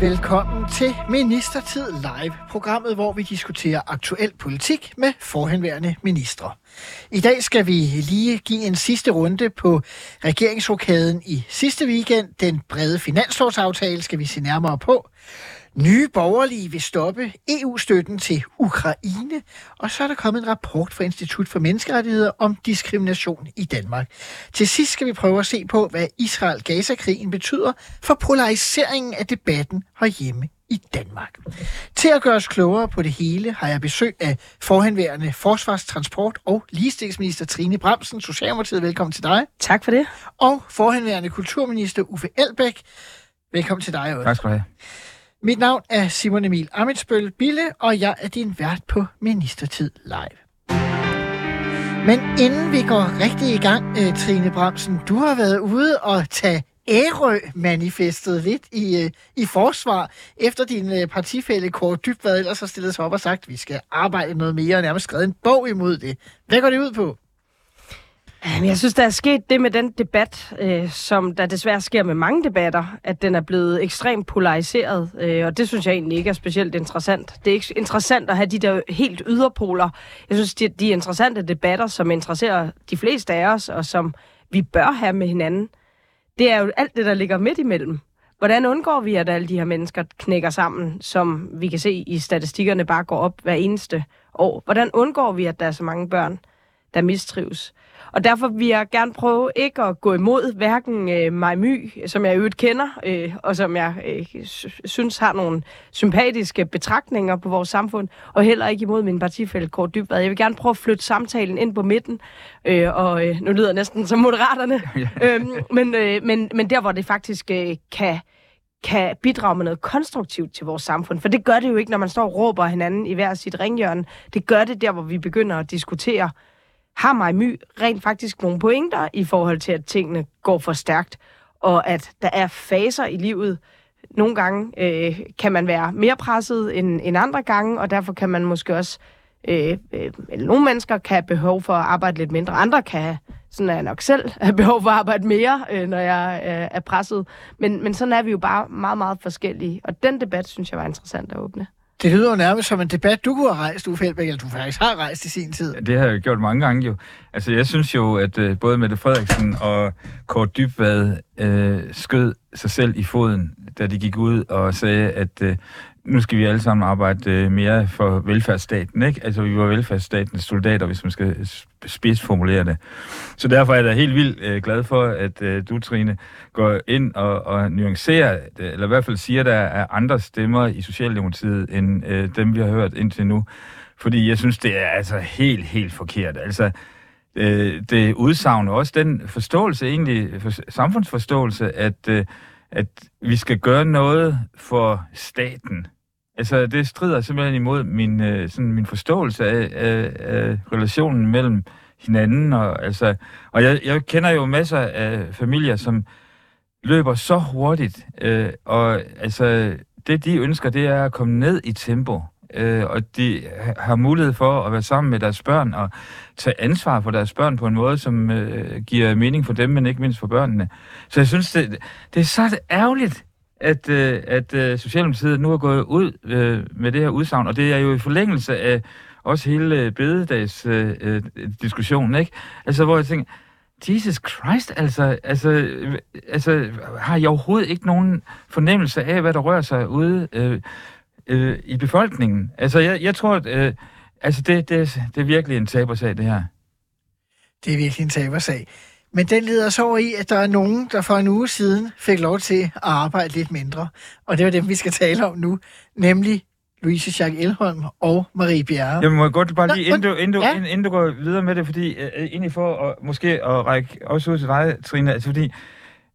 Velkommen til Ministertid Live, programmet, hvor vi diskuterer aktuel politik med forhenværende ministre. I dag skal vi lige give en sidste runde på regeringsrokaden i sidste weekend. Den brede finanslovsaftale skal vi se nærmere på. Nye borgerlige vil stoppe EU-støtten til Ukraine, og så er der kommet en rapport fra Institut for Menneskerettigheder om diskrimination i Danmark. Til sidst skal vi prøve at se på, hvad Israel-Gaza-krigen betyder for polariseringen af debatten herhjemme i Danmark. Til at gøre os klogere på det hele har jeg besøg af forhenværende forsvars-, transport- og ligestillingsminister Trine Bramsen. Socialdemokratiet, velkommen til dig. Tak for det. Og forhenværende kulturminister Uffe Elbæk. Velkommen til dig også. Tak skal du have. Mit navn er Simon Emil Amitsbøl Bille, og jeg er din vært på Ministertid Live. Men inden vi går rigtig i gang, øh, Trine Bramsen, du har været ude og tage Ærø-manifestet lidt i, øh, i forsvar, efter din øh, partifælle Kåre Dybvad ellers har stillet sig op og sagt, at vi skal arbejde noget mere og nærmest skrevet en bog imod det. Hvad går det ud på? Jeg synes, der er sket det med den debat, øh, som der desværre sker med mange debatter, at den er blevet ekstremt polariseret, øh, og det synes jeg egentlig ikke er specielt interessant. Det er ikke interessant at have de der helt yderpoler. Jeg synes, de, de interessante debatter, som interesserer de fleste af os, og som vi bør have med hinanden, det er jo alt det, der ligger midt imellem. Hvordan undgår vi, at alle de her mennesker knækker sammen, som vi kan se i statistikkerne bare går op hver eneste år? Hvordan undgår vi, at der er så mange børn, der mistrives? Og derfor vil jeg gerne prøve ikke at gå imod hverken øh, Maj My, som jeg øvrigt kender, øh, og som jeg øh, synes har nogle sympatiske betragtninger på vores samfund, og heller ikke imod min partifælde Kåre Dybvad. Jeg vil gerne prøve at flytte samtalen ind på midten, øh, og øh, nu lyder jeg næsten som moderaterne, øh, men, øh, men, men der, hvor det faktisk øh, kan kan bidrage med noget konstruktivt til vores samfund. For det gør det jo ikke, når man står og råber hinanden i hver sit ringhjørne. Det gør det der, hvor vi begynder at diskutere, har Maj My rent faktisk nogle pointer i forhold til, at tingene går for stærkt, og at der er faser i livet. Nogle gange øh, kan man være mere presset end, end andre gange, og derfor kan man måske også, øh, øh, eller nogle mennesker kan have behov for at arbejde lidt mindre, andre kan have, sådan er jeg nok selv, have behov for at arbejde mere, øh, når jeg øh, er presset. Men, men sådan er vi jo bare meget, meget forskellige, og den debat synes jeg var interessant at åbne. Det lyder jo nærmest som en debat, du kunne have rejst, Uffe Elbæk, eller du faktisk har rejst i sin tid. Det har jeg gjort mange gange jo. Altså, jeg synes jo, at uh, både Mette Frederiksen og Kort Dybvad uh, skød sig selv i foden, da de gik ud og sagde, at uh, nu skal vi alle sammen arbejde øh, mere for velfærdsstaten, ikke? Altså, vi var velfærdsstatens soldater, hvis man skal spidsformulere det. Så derfor er jeg da helt vildt øh, glad for, at uh, du, Trine, går ind og, og nuancerer, eller i hvert fald siger, at der er andre stemmer i Socialdemokratiet, end dem, vi har hørt indtil nu. Fordi jeg synes, det er altså helt, helt forkert. Altså, øh, det udsagner også den forståelse, egentlig for, samfundsforståelse, at, øh, at vi skal gøre noget for staten. Altså, det strider simpelthen imod min, øh, sådan min forståelse af, af, af relationen mellem hinanden. Og, altså, og jeg, jeg kender jo masser af familier, som løber så hurtigt, øh, og altså, det de ønsker, det er at komme ned i tempo øh, og de har mulighed for at være sammen med deres børn og tage ansvar for deres børn på en måde, som øh, giver mening for dem, men ikke mindst for børnene. Så jeg synes, det, det er så ærgerligt, at, øh, at øh, Socialdemokratiet nu er gået ud øh, med det her udsagn, og det er jo i forlængelse af også hele øh, bededags øh, øh, diskussionen, ikke? Altså, hvor jeg tænker, Jesus Christ, altså, altså, øh, altså, har jeg overhovedet ikke nogen fornemmelse af, hvad der rører sig ude øh, øh, i befolkningen. Altså, jeg, jeg tror, at øh, altså, det, det, det er virkelig en tabersag, det her. Det er virkelig en tabersag. Men den leder så over i, at der er nogen, der for en uge siden fik lov til at arbejde lidt mindre. Og det er dem, vi skal tale om nu, nemlig Louise Schack Elholm og Marie Bjerre. Jeg må godt bare lige, inden du, inden, du, ja. inden du går videre med det, fordi uh, egentlig for at, måske at række også ud til dig, Trine, altså fordi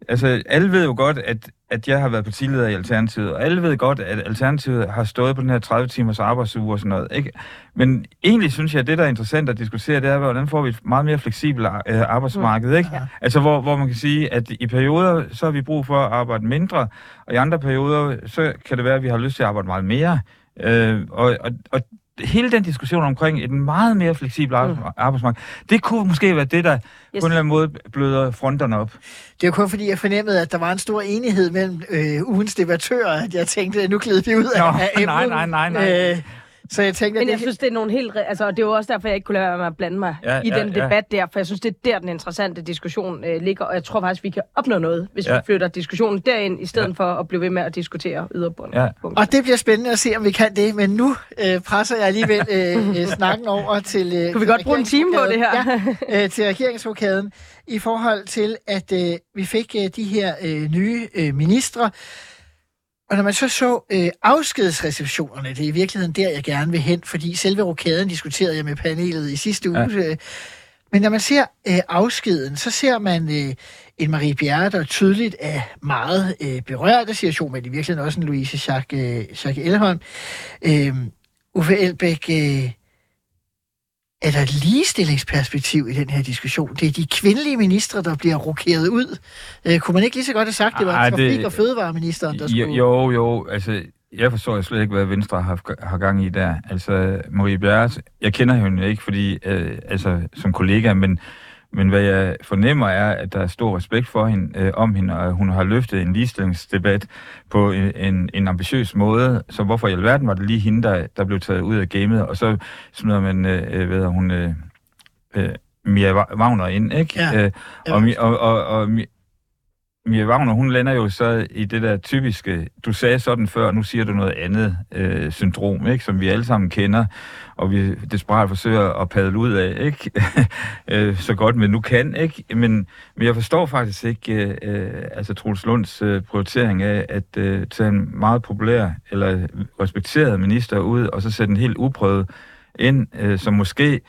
altså, alle ved jo godt, at at jeg har været partileder i Alternativet, og alle ved godt, at Alternativet har stået på den her 30 timers arbejdsuge og sådan noget. Ikke? Men egentlig synes jeg, at det, der er interessant at diskutere, det er, hvordan får vi et meget mere fleksibelt øh, arbejdsmarked. Ikke? Ja. Altså, hvor, hvor man kan sige, at i perioder, så har vi brug for at arbejde mindre, og i andre perioder, så kan det være, at vi har lyst til at arbejde meget mere. Øh, og, og, og hele den diskussion omkring et meget mere fleksibelt mm. arbejdsmarked, det kunne måske være det, der yes. på en eller anden måde bløder fronterne op. Det er kun fordi, jeg fornemmede, at der var en stor enighed mellem øh, ugens debattører, at jeg tænkte, at nu glider vi ud Nå, af emnet. Nej, nej, nej, nej. Øh, så jeg tænkte, Men jeg det... synes, det er nogle helt... Altså, det er jo også derfor, jeg ikke kunne lade være med at blande mig ja, i ja, den debat ja. der, for jeg synes, det er der, den interessante diskussion øh, ligger, og jeg tror faktisk, vi kan opnå noget, hvis ja. vi flytter diskussionen derind, i stedet ja. for at blive ved med at diskutere yderbunden. Ja. Og det bliver spændende at se, om vi kan det, men nu øh, presser jeg alligevel øh, øh snakken over til... Øh, kunne vi godt bruge en time på det her? ja, øh, til regeringsvokaden i forhold til, at øh, vi fik øh, de her øh, nye øh, ministre, og når man så så øh, afskedsreceptionerne, det er i virkeligheden der, jeg gerne vil hen, fordi selve rokaden diskuterede jeg med panelet i sidste uge. Ja. Øh, men når man ser øh, afskeden, så ser man øh, en Marie Bjerre, der tydeligt er meget øh, berørt af situationen, men i virkeligheden også en Louise Jacques, øh, Jacques Elholm. Øh, Uffe Elbæk... Øh, er der et ligestillingsperspektiv i den her diskussion? Det er de kvindelige ministre, der bliver rokeret ud. Øh, kunne man ikke lige så godt have sagt, det var Ej, trafik- det, og fødevareministeren, der skulle... Jo, jo, altså, jeg forstår slet ikke, hvad Venstre har, har gang i der. Altså, Marie Bjerre, jeg kender hende ikke, fordi, øh, altså, som kollega, men men hvad jeg fornemmer er, at der er stor respekt for hende, øh, om hende, og hun har løftet en ligestillingsdebat på en, en, en ambitiøs måde. Så hvorfor i alverden var det lige hende, der, der blev taget ud af gamet? Og så smider man, øh, øh hvad hun, øh, øh, Mia Wagner ind, ikke? Ja. Øh, og, og, og, og Mia Wagner, hun lander jo så i det der typiske, du sagde sådan før, nu siger du noget andet øh, syndrom, ikke, som vi alle sammen kender, og vi desperat forsøger at padle ud af, ikke? øh, så godt man nu kan, ikke? Men, men jeg forstår faktisk ikke øh, øh, altså Troels Lunds øh, prioritering af at øh, tage en meget populær eller respekteret minister ud, og så sætte en helt uprøvet ind, øh, som måske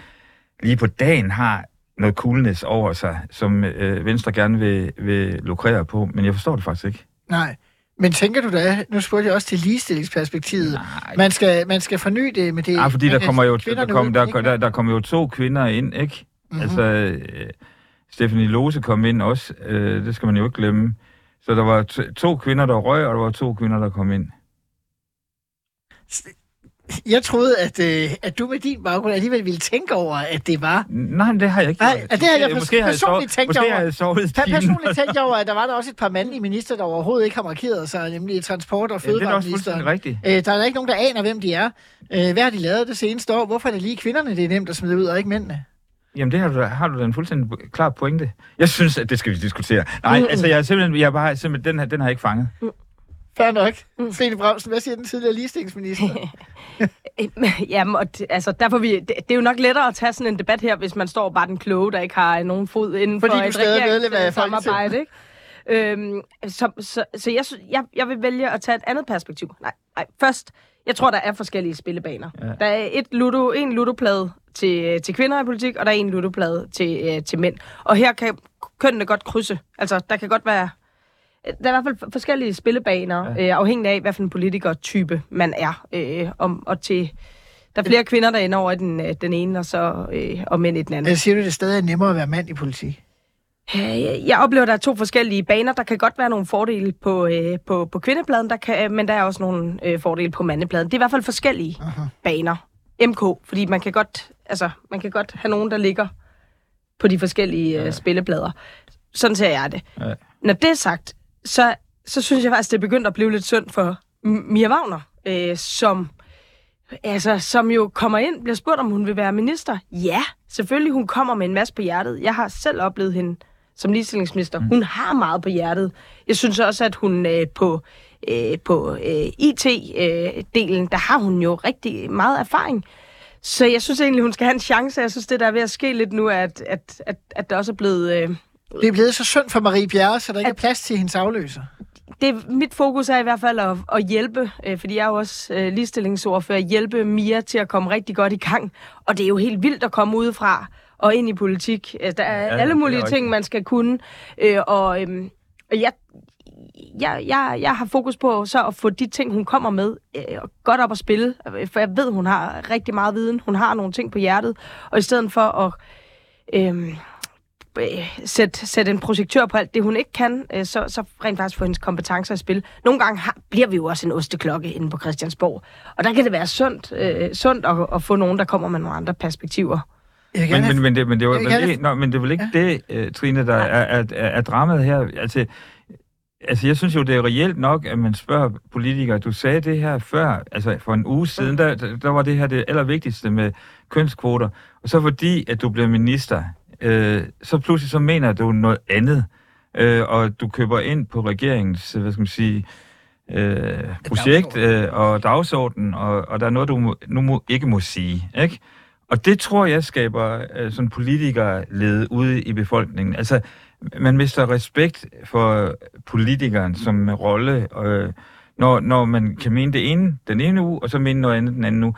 lige på dagen har noget coolness over sig, som øh, Venstre gerne vil, vil lukrere på, men jeg forstår det faktisk ikke. Nej, men tænker du da, nu spurgte jeg også til ligestillingsperspektivet, Nej. man skal, man skal forny det med det. Nej, fordi der kommer, jo, der, kom, der, der, der, der kommer jo to kvinder ind, ikke? Mm-hmm. Altså, øh, Stephanie Lose kom ind også, øh, det skal man jo ikke glemme. Så der var to kvinder, der røg, og der var to kvinder, der kom ind. Jeg troede, at, øh, at du med din baggrund alligevel ville tænke over, at det var... Nej, det har jeg ikke. Nej, det har jeg måske personligt tænkt måske over. Har jeg sovet personligt tænkt over, at der var der også et par mandlige minister, der overhovedet ikke har markeret sig, nemlig transport- og fødevareministeren. Ja, det er også rigtigt. Øh, der er ikke nogen, der aner, hvem de er. Øh, hvad har de lavet det seneste år? Hvorfor er det lige kvinderne, det er nemt at smide ud, og ikke mændene? Jamen, det har du, har du da en fuldstændig klar pointe. Jeg synes, at det skal vi diskutere. Nej, mm. altså, jeg er simpelthen, jeg er bare, simpelthen den, her, den har jeg ikke fanget. Mm. Fair nok. Mm. Fene Bramsen, hvad siger den tidligere ligestillingsminister? Jamen, og det, altså, derfor vi, det, det, er jo nok lettere at tage sådan en debat her, hvis man står bare den kloge, der ikke har nogen fod inden Fordi for et regeringssamarbejde, ikke? Øhm, så så, så jeg, jeg, jeg vil vælge at tage et andet perspektiv. Nej, nej, først, jeg tror, der er forskellige spillebaner. Ja. Der er et ludo, en ludoplade til, til kvinder i politik, og der er en ludoplade til, øh, til mænd. Og her kan kønnene godt krydse. Altså, der kan godt være der er i hvert fald forskellige spillebaner, ja. øh, afhængig af, hvad for en politikertype man er. Øh, om, og til, der er flere kvinder, der ender over i den, øh, den ene, og, så, øh, og mænd i den anden. Jeg siger du, det stadig er nemmere at være mand i politik? Øh, jeg oplever, at der er to forskellige baner. Der kan godt være nogle fordele på, øh, på, på kvindepladen, der kan, men der er også nogle øh, fordele på mandepladen. Det er i hvert fald forskellige Aha. baner. MK, fordi man kan godt, altså, man kan godt have nogen, der ligger på de forskellige øh, spilleplader. Sådan ser jeg det. Ja. Når det er sagt, så, så synes jeg faktisk, det er begyndt at blive lidt synd for Mia Wagner, øh, som, altså, som jo kommer ind, bliver spurgt, om hun vil være minister. Ja, selvfølgelig, hun kommer med en masse på hjertet. Jeg har selv oplevet hende som ligestillingsminister. Mm. Hun har meget på hjertet. Jeg synes også, at hun øh, på, øh, på øh, IT-delen, øh, der har hun jo rigtig meget erfaring. Så jeg synes egentlig, hun skal have en chance. Jeg synes, det der er ved at ske lidt nu, at, at, at, at der også er blevet... Øh, det er blevet så synd for Marie Bjerre, så der ikke at, er plads til hendes afløser. Det, mit fokus er i hvert fald at, at hjælpe, øh, fordi jeg er jo også øh, ligestillingsordfører, hjælpe Mia til at komme rigtig godt i gang. Og det er jo helt vildt at komme udefra og ind i politik. Øh, der er ja, alle mulige ting, man skal kunne. Øh, og, øh, og jeg, jeg, jeg, jeg har fokus på så at få de ting, hun kommer med, øh, godt op at spille. For jeg ved, hun har rigtig meget viden. Hun har nogle ting på hjertet. Og i stedet for at øh, sætte, sætte en projektør på alt det, hun ikke kan, øh, så, så rent faktisk få hendes kompetencer i spil. Nogle gange har, bliver vi jo også en osteklokke inde på Christiansborg. Og der kan det være sundt, øh, sundt at, at få nogen, der kommer med nogle andre perspektiver. Men, men, men, det, men, det var, vel ikke, nå, men det er vel ikke det, uh, Trine, der er, er, er, er dramaet her. Altså, altså, jeg synes jo, det er reelt nok, at man spørger politikere. Du sagde det her før, altså for en uge siden, der, der der var det her det allervigtigste med kønskvoter. Og så fordi, at du blev minister, øh, så pludselig så mener du noget andet. Øh, og du køber ind på regeringens, hvad skal man sige, øh, projekt øh, og dagsorden, og, og der er noget, du må, nu må, ikke må sige. Ikke? Og det tror jeg skaber øh, sådan politikerlede ude i befolkningen. Altså, man mister respekt for politikeren som rolle, øh, når, når man kan mene det ene den ene uge, og så mene noget andet den anden uge.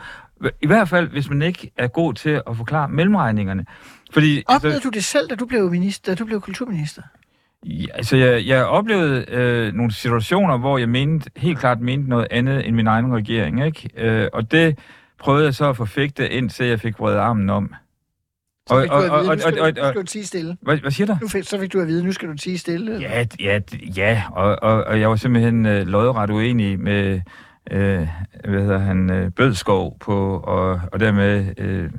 I hvert fald, hvis man ikke er god til at forklare mellemregningerne. Fordi, Oplevede du det selv, da du blev, minister, da du blev kulturminister? Ja, altså, jeg, jeg oplevede øh, nogle situationer, hvor jeg mente, helt klart mente noget andet end min egen regering, ikke? Øh, og det prøvede jeg så at forfægte, indtil jeg fik vredet armen om. Så fik du at vide, nu og, skal, og, du, nu og, skal du tige stille. hvad, hvad siger du? Nu fik, så fik du at vide, nu skal du tige stille. Ja, ja, ja. Og, og, og jeg var simpelthen øh, lodret uenig med, øh, hvad hedder han, øh, Bødskov på, og, og dermed øh,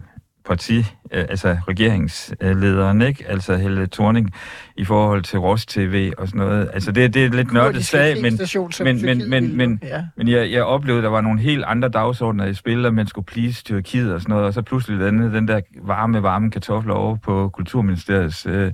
parti, øh, altså regeringslederen, ikke? Altså Helle Thorning, i forhold til Ros TV og sådan noget. Altså det, det er lidt nørdet sag, men, men, men, men, men, ja. men jeg, jeg oplevede, at der var nogle helt andre dagsordner i spil, og man skulle please Tyrkiet og sådan noget, og så pludselig landede den der varme, varme kartofler over på Kulturministeriets, øh,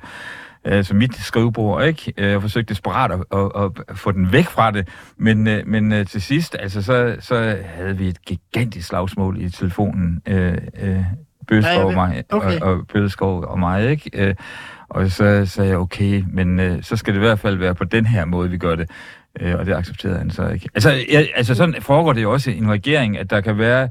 altså mit skrivebord, ikke? Øh, Jeg forsøgte desperat at, at, at få den væk fra det, men, øh, men øh, til sidst, altså, så, så havde vi et gigantisk slagsmål i telefonen, øh, øh, Bødskov og mig, Okay. og, og Bødskov og mig, ikke? Øh, og så sagde jeg, okay, men øh, så skal det i hvert fald være på den her måde, vi gør det. Øh, og det accepterede han så ikke. Altså, jeg, altså sådan foregår det jo også i en regering, at der kan være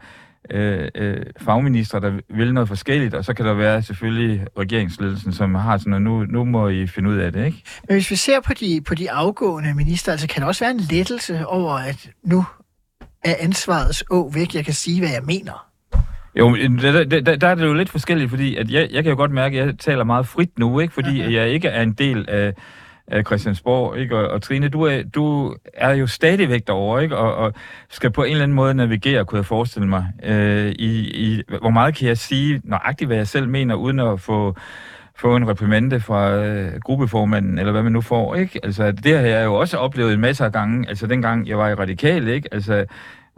øh, øh, fagminister, der vil noget forskelligt, og så kan der være selvfølgelig regeringsledelsen, som har sådan, og nu, nu må I finde ud af det, ikke? Men hvis vi ser på de, på de afgående minister, altså kan der også være en lettelse over, at nu er ansvarets å væk. Jeg kan sige, hvad jeg mener. Jo, men der, der, der, er det jo lidt forskelligt, fordi at jeg, jeg kan jo godt mærke, at jeg taler meget frit nu, ikke? fordi uh-huh. jeg ikke er en del af, af Christiansborg. Ikke? Og, og Trine, du er, du er jo stadigvæk derovre, ikke? Og, og skal på en eller anden måde navigere, kunne jeg forestille mig. Øh, i, i, hvor meget kan jeg sige nøjagtigt, hvad jeg selv mener, uden at få få en reprimande fra øh, gruppeformanden, eller hvad man nu får, ikke? Altså, det har jeg jo også oplevet en masse af gange, altså dengang jeg var i Radikal, ikke? Altså,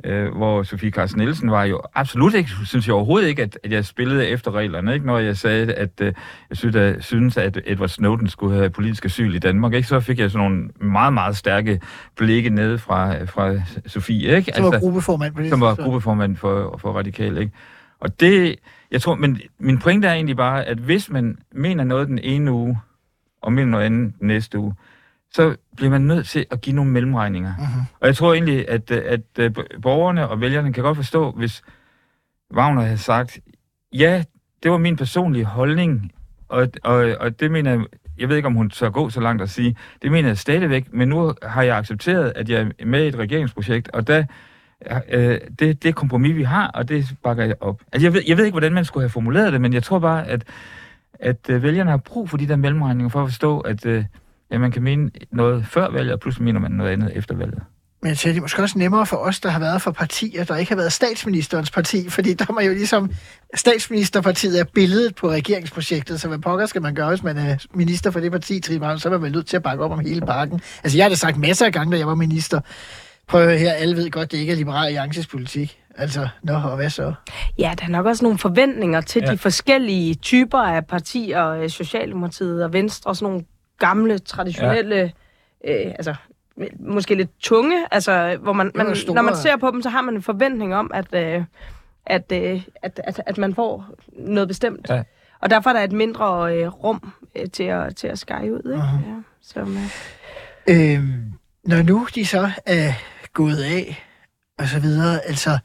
øh, hvor Sofie Carsten Nielsen var jo absolut ikke, synes jeg overhovedet ikke, at, at jeg spillede efter reglerne, ikke? Når jeg sagde, at øh, jeg synes, at, synes, at Edward Snowden skulle have politisk asyl i Danmark, ikke? Så fik jeg sådan nogle meget, meget stærke blikke ned fra, fra Sofie, ikke? Som var gruppeformand på det Som var gruppeformand for, for Radikal, ikke? Og det, jeg tror, men min pointe er egentlig bare, at hvis man mener noget den ene uge, og mener noget andet den næste uge, så bliver man nødt til at give nogle mellemregninger. Mhm. Og jeg tror egentlig, at, øh, at, at borgerne og vælgerne kan godt forstå, hvis Wagner havde sagt, ja, det var min personlige holdning, og, og, og det mener jeg, jeg ved ikke, om hun tør gå så langt at sige, det mener jeg stadigvæk, men nu har jeg accepteret, at jeg er med i et regeringsprojekt, og der, øh, det, det kompromis, vi har, og det bakker jeg op. Altså, jeg ved, jeg ved ikke, hvordan man skulle have formuleret det, men jeg tror bare, at, at øh, vælgerne har brug for de der mellemregninger for at forstå, at øh, ja, man kan mene noget før valget, og pludselig mener man noget andet efter valget. Men jeg tænker, det er måske også nemmere for os, der har været for partier, der ikke har været statsministerens parti, fordi der er man jo ligesom, statsministerpartiet er billedet på regeringsprojektet, så hvad pokker skal man gøre, hvis man er minister for det parti, Trine så er man vel nødt til at bakke op om hele pakken. Altså jeg har det sagt masser af gange, da jeg var minister. Prøv at høre her, alle ved godt, det ikke er Liberal Alliances politik. Altså, nå, og hvad så? Ja, der er nok også nogle forventninger til Ja. ja. de forskellige typer af partier, øh, Socialdemokratiet og Venstre, og sådan nogle gamle, traditionelle, ja. øh, altså måske lidt tunge, altså hvor man, man store. når man ser på dem, så har man en forventning om, at, øh, at, øh, at, at, at man får noget bestemt. Ja. Og derfor er der et mindre øh, rum øh, til, at, til at skære ud, ikke? Ja, som, øh, Øhm, når nu de så er gået af, og så videre, altså,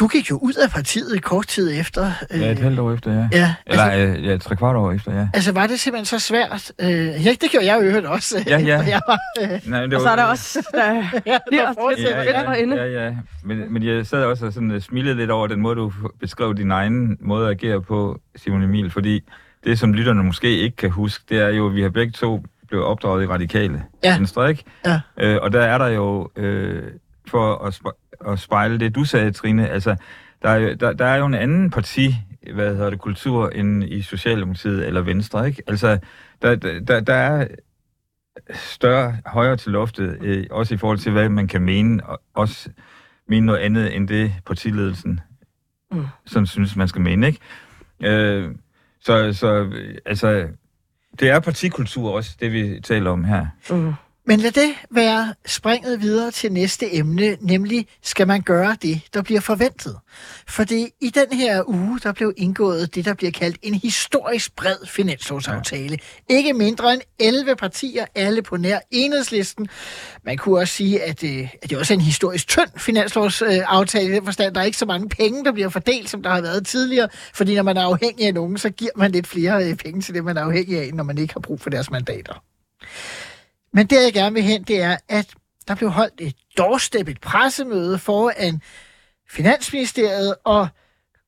Du gik jo ud af partiet kort tid efter. Ja, et halvt år efter, ja. Ja, Eller altså, øh, ja, tre kvart år efter, ja. altså var det simpelthen så svært? Øh, ja, det gjorde jeg jo øvrigt også. Ja, ja. Og jeg var, øh, Nej, det Og så er der også der ja, bliver der fortsætter jeg. for inde. Ja, ja. Men, men jeg sad også og sådan, uh, smilede lidt over den måde, du beskrev din egen måde at agere på, Simon Emil, fordi det, som lytterne måske ikke kan huske, det er jo, at vi har begge to blevet opdraget i radikale Ja. venstre, ikke? Ja. Øh, og der er der jo, øh, for at, at spejle det, du sagde, Trine, altså, der er, jo, der, der er jo en anden parti, hvad hedder det, kultur, end i Socialdemokratiet eller Venstre, ikke? Altså, der, der, der, er større højere til loftet, øh, også i forhold til, hvad man kan mene, og også mene noget andet end det partiledelsen, Mm. som synes, man skal mene, ikke? Øh, så, så, altså, det er partikultur også, det vi taler om her. Mm. Men lad det være springet videre til næste emne, nemlig skal man gøre det, der bliver forventet? Fordi i den her uge, der blev indgået det, der bliver kaldt en historisk bred finanslovsaftale. Ja. Ikke mindre end 11 partier, alle på nær enhedslisten. Man kunne også sige, at, øh, at det også er en historisk tynd finanslovsaftale, i den forstand, der er ikke så mange penge, der bliver fordelt, som der har været tidligere. Fordi når man er afhængig af nogen, så giver man lidt flere øh, penge til det, man er afhængig af, når man ikke har brug for deres mandater. Men det, jeg gerne vil hen, det er, at der blev holdt et doorstep, et pressemøde foran Finansministeriet, og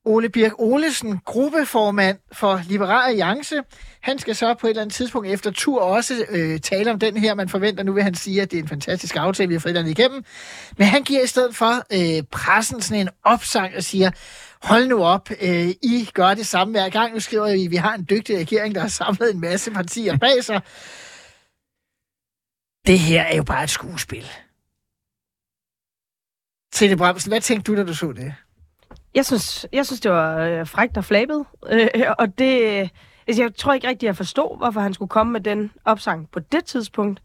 Ole Birk Olesen, gruppeformand for Liberal Alliance, han skal så på et eller andet tidspunkt efter tur også øh, tale om den her. Man forventer, nu vil han sige, at det er en fantastisk aftale, vi har fået den igennem. Men han giver i stedet for øh, pressen sådan en opsang og siger, hold nu op, øh, I gør det samme hver gang. Nu skriver vi, at vi har en dygtig regering, der har samlet en masse partier bag sig. Det her er jo bare et skuespil. Trine Bramsen, hvad tænkte du, da du så det? Jeg synes, jeg synes, det var øh, frækt og flabet. Øh, og det, øh, altså, jeg tror ikke rigtig, jeg forstod, hvorfor han skulle komme med den opsang på det tidspunkt.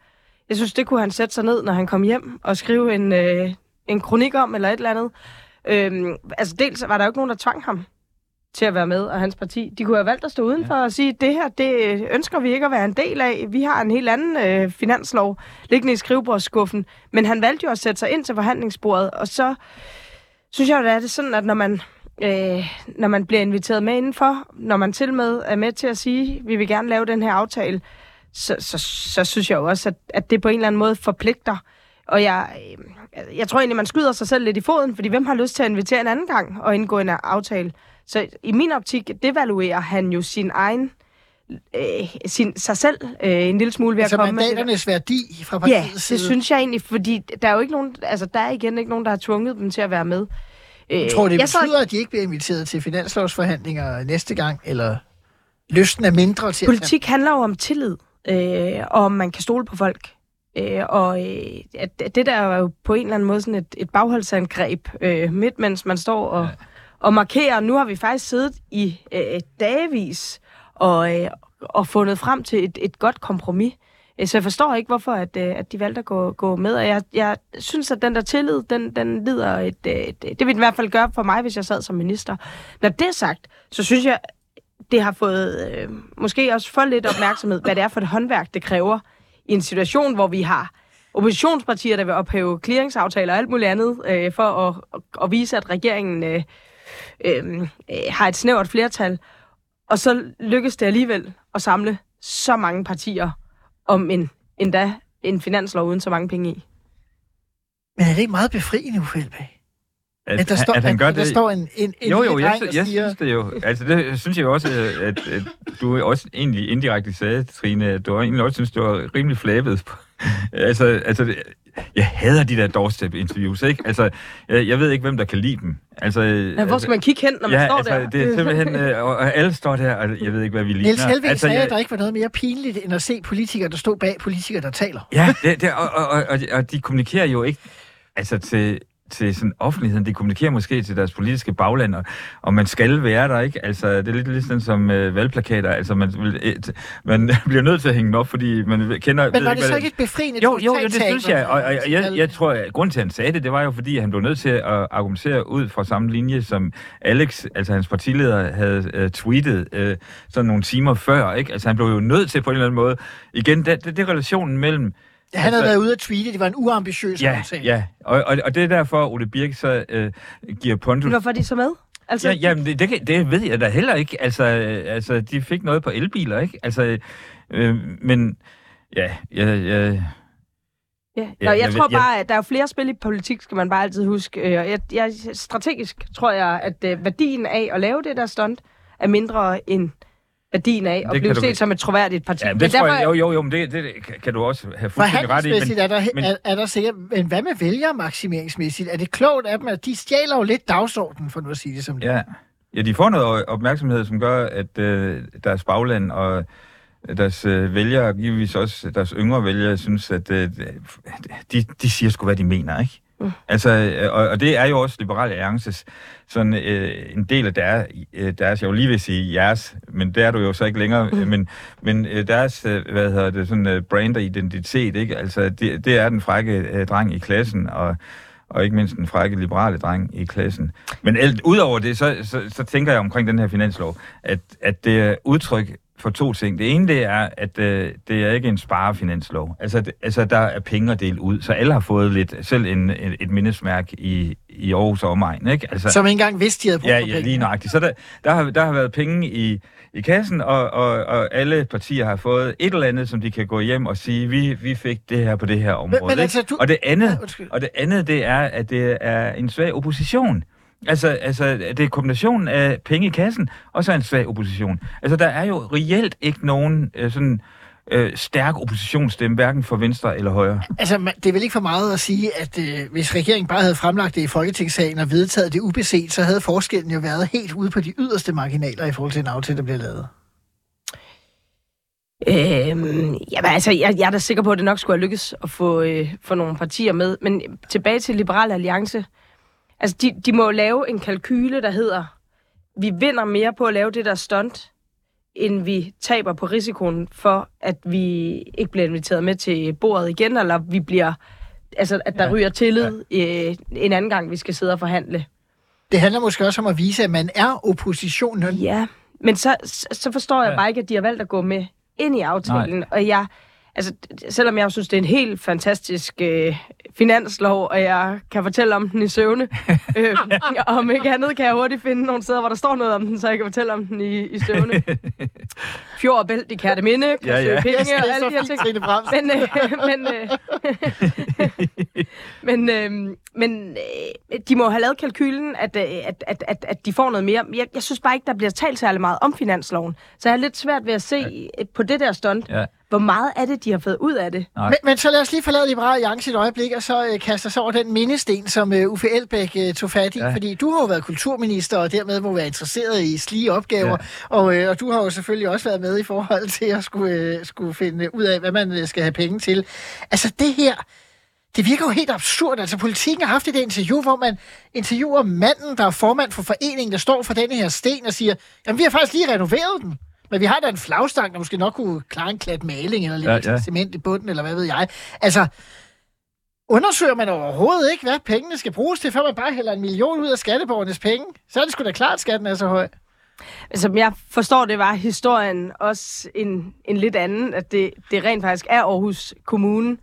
Jeg synes, det kunne han sætte sig ned, når han kom hjem og skrive en, øh, en kronik om, eller et eller andet. Øh, altså, dels var der jo ikke nogen, der tvang ham til at være med, og hans parti. De kunne have valgt at stå udenfor ja. og sige, det her, det ønsker vi ikke at være en del af. Vi har en helt anden øh, finanslov liggende i skrivebordsskuffen. Men han valgte jo at sætte sig ind til forhandlingsbordet, og så synes jeg jo, at det er sådan, at når man, øh, når man bliver inviteret med indenfor, når man til med er med til at sige, vi vil gerne lave den her aftale, så, så, så synes jeg jo også, at, at det på en eller anden måde forpligter. Og jeg, øh, jeg tror egentlig, man skyder sig selv lidt i foden, fordi hvem har lyst til at invitere en anden gang og indgå en aftale? Så i min optik devaluerer han jo sin egen øh, sin, sig selv øh, en lille smule ved Altså at komme med det der. mandaternes værdi fra Ja, partiets det side. synes jeg egentlig, fordi der er jo ikke nogen, altså der er igen ikke nogen, der har tvunget dem til at være med. Øh, Jeg tror det jeg så- betyder, at de ikke bliver inviteret til finanslovsforhandlinger næste gang, eller lysten er mindre til Politik handler jo om tillid, øh, og om man kan stole på folk. Øh, og øh, at det der er jo på en eller anden måde sådan et, et bagholdsangreb øh, midt, mens man står og, ja og markere. Nu har vi faktisk siddet i øh, dagvis og, øh, og fundet frem til et, et godt kompromis. Øh, så jeg forstår ikke, hvorfor at, øh, at de valgte at gå, gå med. Og jeg, jeg synes, at den der tillid, den, den lider et, et, et... Det vil den i hvert fald gøre for mig, hvis jeg sad som minister. Når det er sagt, så synes jeg, det har fået øh, måske også for lidt opmærksomhed, hvad det er for et håndværk, det kræver i en situation, hvor vi har oppositionspartier, der vil ophæve clearingsaftaler og alt muligt andet, øh, for at, at, at vise, at regeringen øh, øh, øh, har et snævert flertal. Og så lykkes det alligevel at samle så mange partier om en, endda en finanslov uden så mange penge i. Men er det ikke meget befriende, Uffe Elbæk? At, At der står, at han gør at, der det... står en, en, en jo, jo, jeg, og jeg siger, synes det jo. Altså, det synes jeg også, at, at du også egentlig indirekte sagde, Trine, at du egentlig også synes, det var rimelig flabet. altså, altså, jeg hader de der doorstep-interviews, ikke? Altså, jeg, jeg ved ikke, hvem der kan lide dem. Altså, Ja, hvor skal man kigge hen, når man ja, står altså, der? det er simpelthen... Øh, og, og alle står der, og jeg ved ikke, hvad vi ligner. Niels Helvig altså, sagde, jeg- at der ikke var noget mere pinligt, end at se politikere, der stod bag politikere, der taler. Ja, det, det, og, og, og, og, og de kommunikerer jo ikke altså til, til sådan offentligheden. De kommunikerer måske til deres politiske bagland, og, og man skal være der, ikke? Altså, det er lidt ligesom som øh, valgplakater. Altså, man, vil, et, man bliver nødt til at hænge dem op, fordi man kender... Men var ikke, det så hvad ikke et befriende jo, jo, jo, det synes jeg. Og, og, og jeg, jeg tror, at grunden til, at han sagde det, det var jo, fordi han blev nødt til at argumentere ud fra samme linje, som Alex, altså hans partileder, havde uh, tweetet uh, sådan nogle timer før. Ikke? Altså, han blev jo nødt til på en eller anden måde... Igen, det, det, det er relationen mellem Han havde været ude at tweete, det var en uambitiøs Ja, aftale. ja. Og, og, og det er derfor, Ole Birk så øh, giver Pontus... Hvorfor er de så med? Altså, Ja, jamen, det, det, det ved jeg da heller ikke. Altså, øh, altså de fik noget på elbiler, ikke? Altså, øh, men ja, jeg, jeg, Ja. Ja, Nå, jeg, jeg tror bare, at der er flere spil i politik, skal man bare altid huske. Øh, og Jeg, jeg, strategisk tror jeg, at øh, værdien af at lave det der stunt er mindre end værdien af at Det blive kan du- set som et troværdigt parti. ja, Men det tror derfor- jeg, jo, jo, jo, men det, det kan du også have fuldstændig ret i. Forhandlingsmæssigt er der, men- er, er der sikkert... Men hvad med vælgermaksimeringsmæssigt? Er det klogt af dem, at de stjæler jo lidt dagsordenen, for nu at sige det som det? Ja. ja, de får noget opmærksomhed, som gør, at øh, deres bagland og deres øh, vælgere, givetvis også deres yngre vælgere, synes, at øh, de, de siger sgu, hvad de mener, ikke? Mm. Altså, øh, og, og det er jo også Liberale Alliances sådan øh, en del af deres, øh, deres, jeg vil lige vil sige jeres, men det er du jo så ikke længere, mm. men, men øh, deres, hvad hedder det, sådan brand og identitet, ikke? Altså, det, det er den frække øh, dreng i klassen, og og ikke mindst den frække liberale dreng i klassen. Men alt, udover det, så, så, så tænker jeg omkring den her finanslov, at, at det er udtryk for to ting. Det ene, det er, at øh, det er ikke en sparefinanslov. Altså, det, altså, der er penge at dele ud, så alle har fået lidt, selv en, et, et mindesmærk i, i Aarhus og omegn, ikke? Altså, Som ikke engang vidste, de havde brug Ja, for ja, penge. lige nøjagtigt. Så der, der, har, der har været penge i, i kassen, og, og, og alle partier har fået et eller andet, som de kan gå hjem og sige, vi, vi fik det her på det her område. men ikke? altså, du- Og det andet, Ja, undskyld. og det andet, det er, at det er en svag opposition. Altså, altså, det er kombinationen af penge i kassen, og så en svag opposition. Altså, der er jo reelt ikke nogen øh, sådan øh, stærk oppositionsstemme, hverken for venstre eller højre. Altså, man, det er vel ikke for meget at sige, at øh, hvis regeringen bare havde fremlagt det i Folketingssalen og vedtaget det ubeset, så havde forskellen jo været helt ude på de yderste marginaler i forhold til en aftale, der bliver lavet. Øhm, jamen, altså, jeg, jeg er da sikker på, at det nok skulle have lykkes at få, øh, få nogle partier med. Men tilbage til Liberal Alliance. Altså, de, de må lave en kalkyle, der hedder, vi vinder mere på at lave det der stunt, end vi taber på risikoen for, at vi ikke bliver inviteret med til bordet igen, eller vi bliver, altså, at der ja. ryger tillid øh, en anden gang, vi skal sidde og forhandle. Det handler måske også om at vise, at man er oppositionen. Ja, men så, så- så forstår jeg Ja. bare ikke, at de har valgt at gå med ind i aftalen. Nej. Og jeg, altså, selvom jeg synes, det er en helt fantastisk øh, finanslov, og jeg kan fortælle om den i søvne, øh, og om ikke andet kan jeg hurtigt finde nogle steder, hvor der står noget om den, så jeg kan fortælle om den i, i søvne. Fjord og Bælt i Kærteminde, kan Ja, ja, penge og alle de her ting. Men, øh, men, øh, men, øh, men øh, de må have lavet kalkylen, at, øh, at, at, at, at de får noget mere. Jeg, jeg synes bare ikke, der bliver talt særlig meget om finansloven. Så jeg er lidt svært ved at se ja. på det der stunt, Ja. Hvor meget af det, de har fået ud af det. Nej. Men, men så lad os lige forlade Liberale Alliance et øjeblik, og så øh, kaste os over den mindesten, som øh, Uffe Elbæk øh, tog fat i. Ja. Fordi du har jo været kulturminister, og dermed må være interesseret i slige opgaver. Ja. Og, øh, og du har jo selvfølgelig også været med i forhold til at skulle, øh, skulle finde ud af, hvad man øh, skal have penge til. Altså det her, det virker jo helt absurd. Altså politikken har haft et interview, hvor man interviewer manden, der er formand for foreningen, der står for denne her sten og siger, jamen vi har faktisk lige renoveret den. Men vi har da en flagstang, der måske nok kunne klare en klat maling, eller lidt Ja, ja, cement i bunden, eller hvad ved jeg. Altså, undersøger man overhovedet ikke, hvad pengene skal bruges til, før man bare hælder en million ud af skatteborgernes penge? Så er det sgu da klart, at skatten er så høj. Som jeg forstår det, var historien også en, en lidt anden, at det, det rent faktisk er Aarhus Kommune,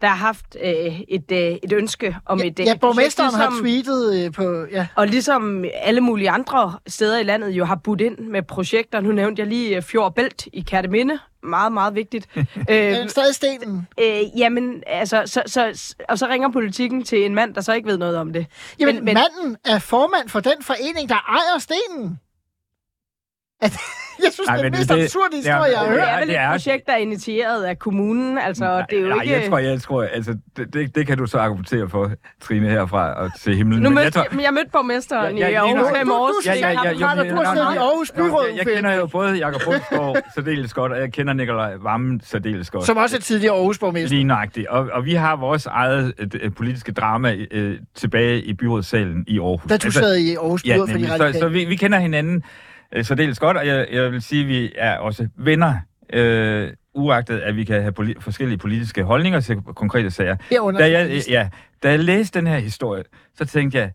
der har haft øh, et, øh, et ønske om Ja, et... øh, ja et borgmesteren projekt, har tweetet øh, på... Ja. Og ligesom alle mulige andre steder i landet jo har budt ind med projekter. Nu nævnte jeg lige øh, Fjord Bælt i Kærteminde. Meget, meget vigtigt. øh, Øh, stadig stenen. øh, jamen, altså, så, så, og så ringer politikken til en mand, der så ikke ved noget om det. Jamen, Men- men, men- manden er formand for den forening, der ejer stenen. At, jeg synes, Nej, det er den mest det- absurde historie, jeg har Ja, Det hørt. er vel det et er- projekt, der er initieret af kommunen, altså, og det er jo Nej, ikke... jeg tror, jeg tror, altså, det, det, det kan du så argumentere for, Trine, herfra og til himlen. Nu Men mødte, jeg tror, jeg, jeg mødte borgmesteren Ja, i ja, lige Aarhus i Du- du- morges. du- Ja, ja, ja, har- men- du har siddet i Aarhus Byråd, Jeg kender jo både Jakob Bundsgaard særdeles godt, og jeg kender Nikolaj Vammen særdeles godt. Som også er tidligere Aarhus borgmester. Lige nøjagtigt. Og, og vi har vores eget øh, øh, politiske drama øh, tilbage i byrådssalen i Aarhus. Da du sad i Aarhus Ja, Byråd for de nemlig. så, radikale. så vi, vi kender hinanden øh, særdeles godt, og jeg, jeg vil sige, at vi er også venner, øh, uagtet at vi kan have poli- forskellige politiske holdninger til konkrete sager. Da jeg, ja, da jeg læste den her historie, så tænkte jeg,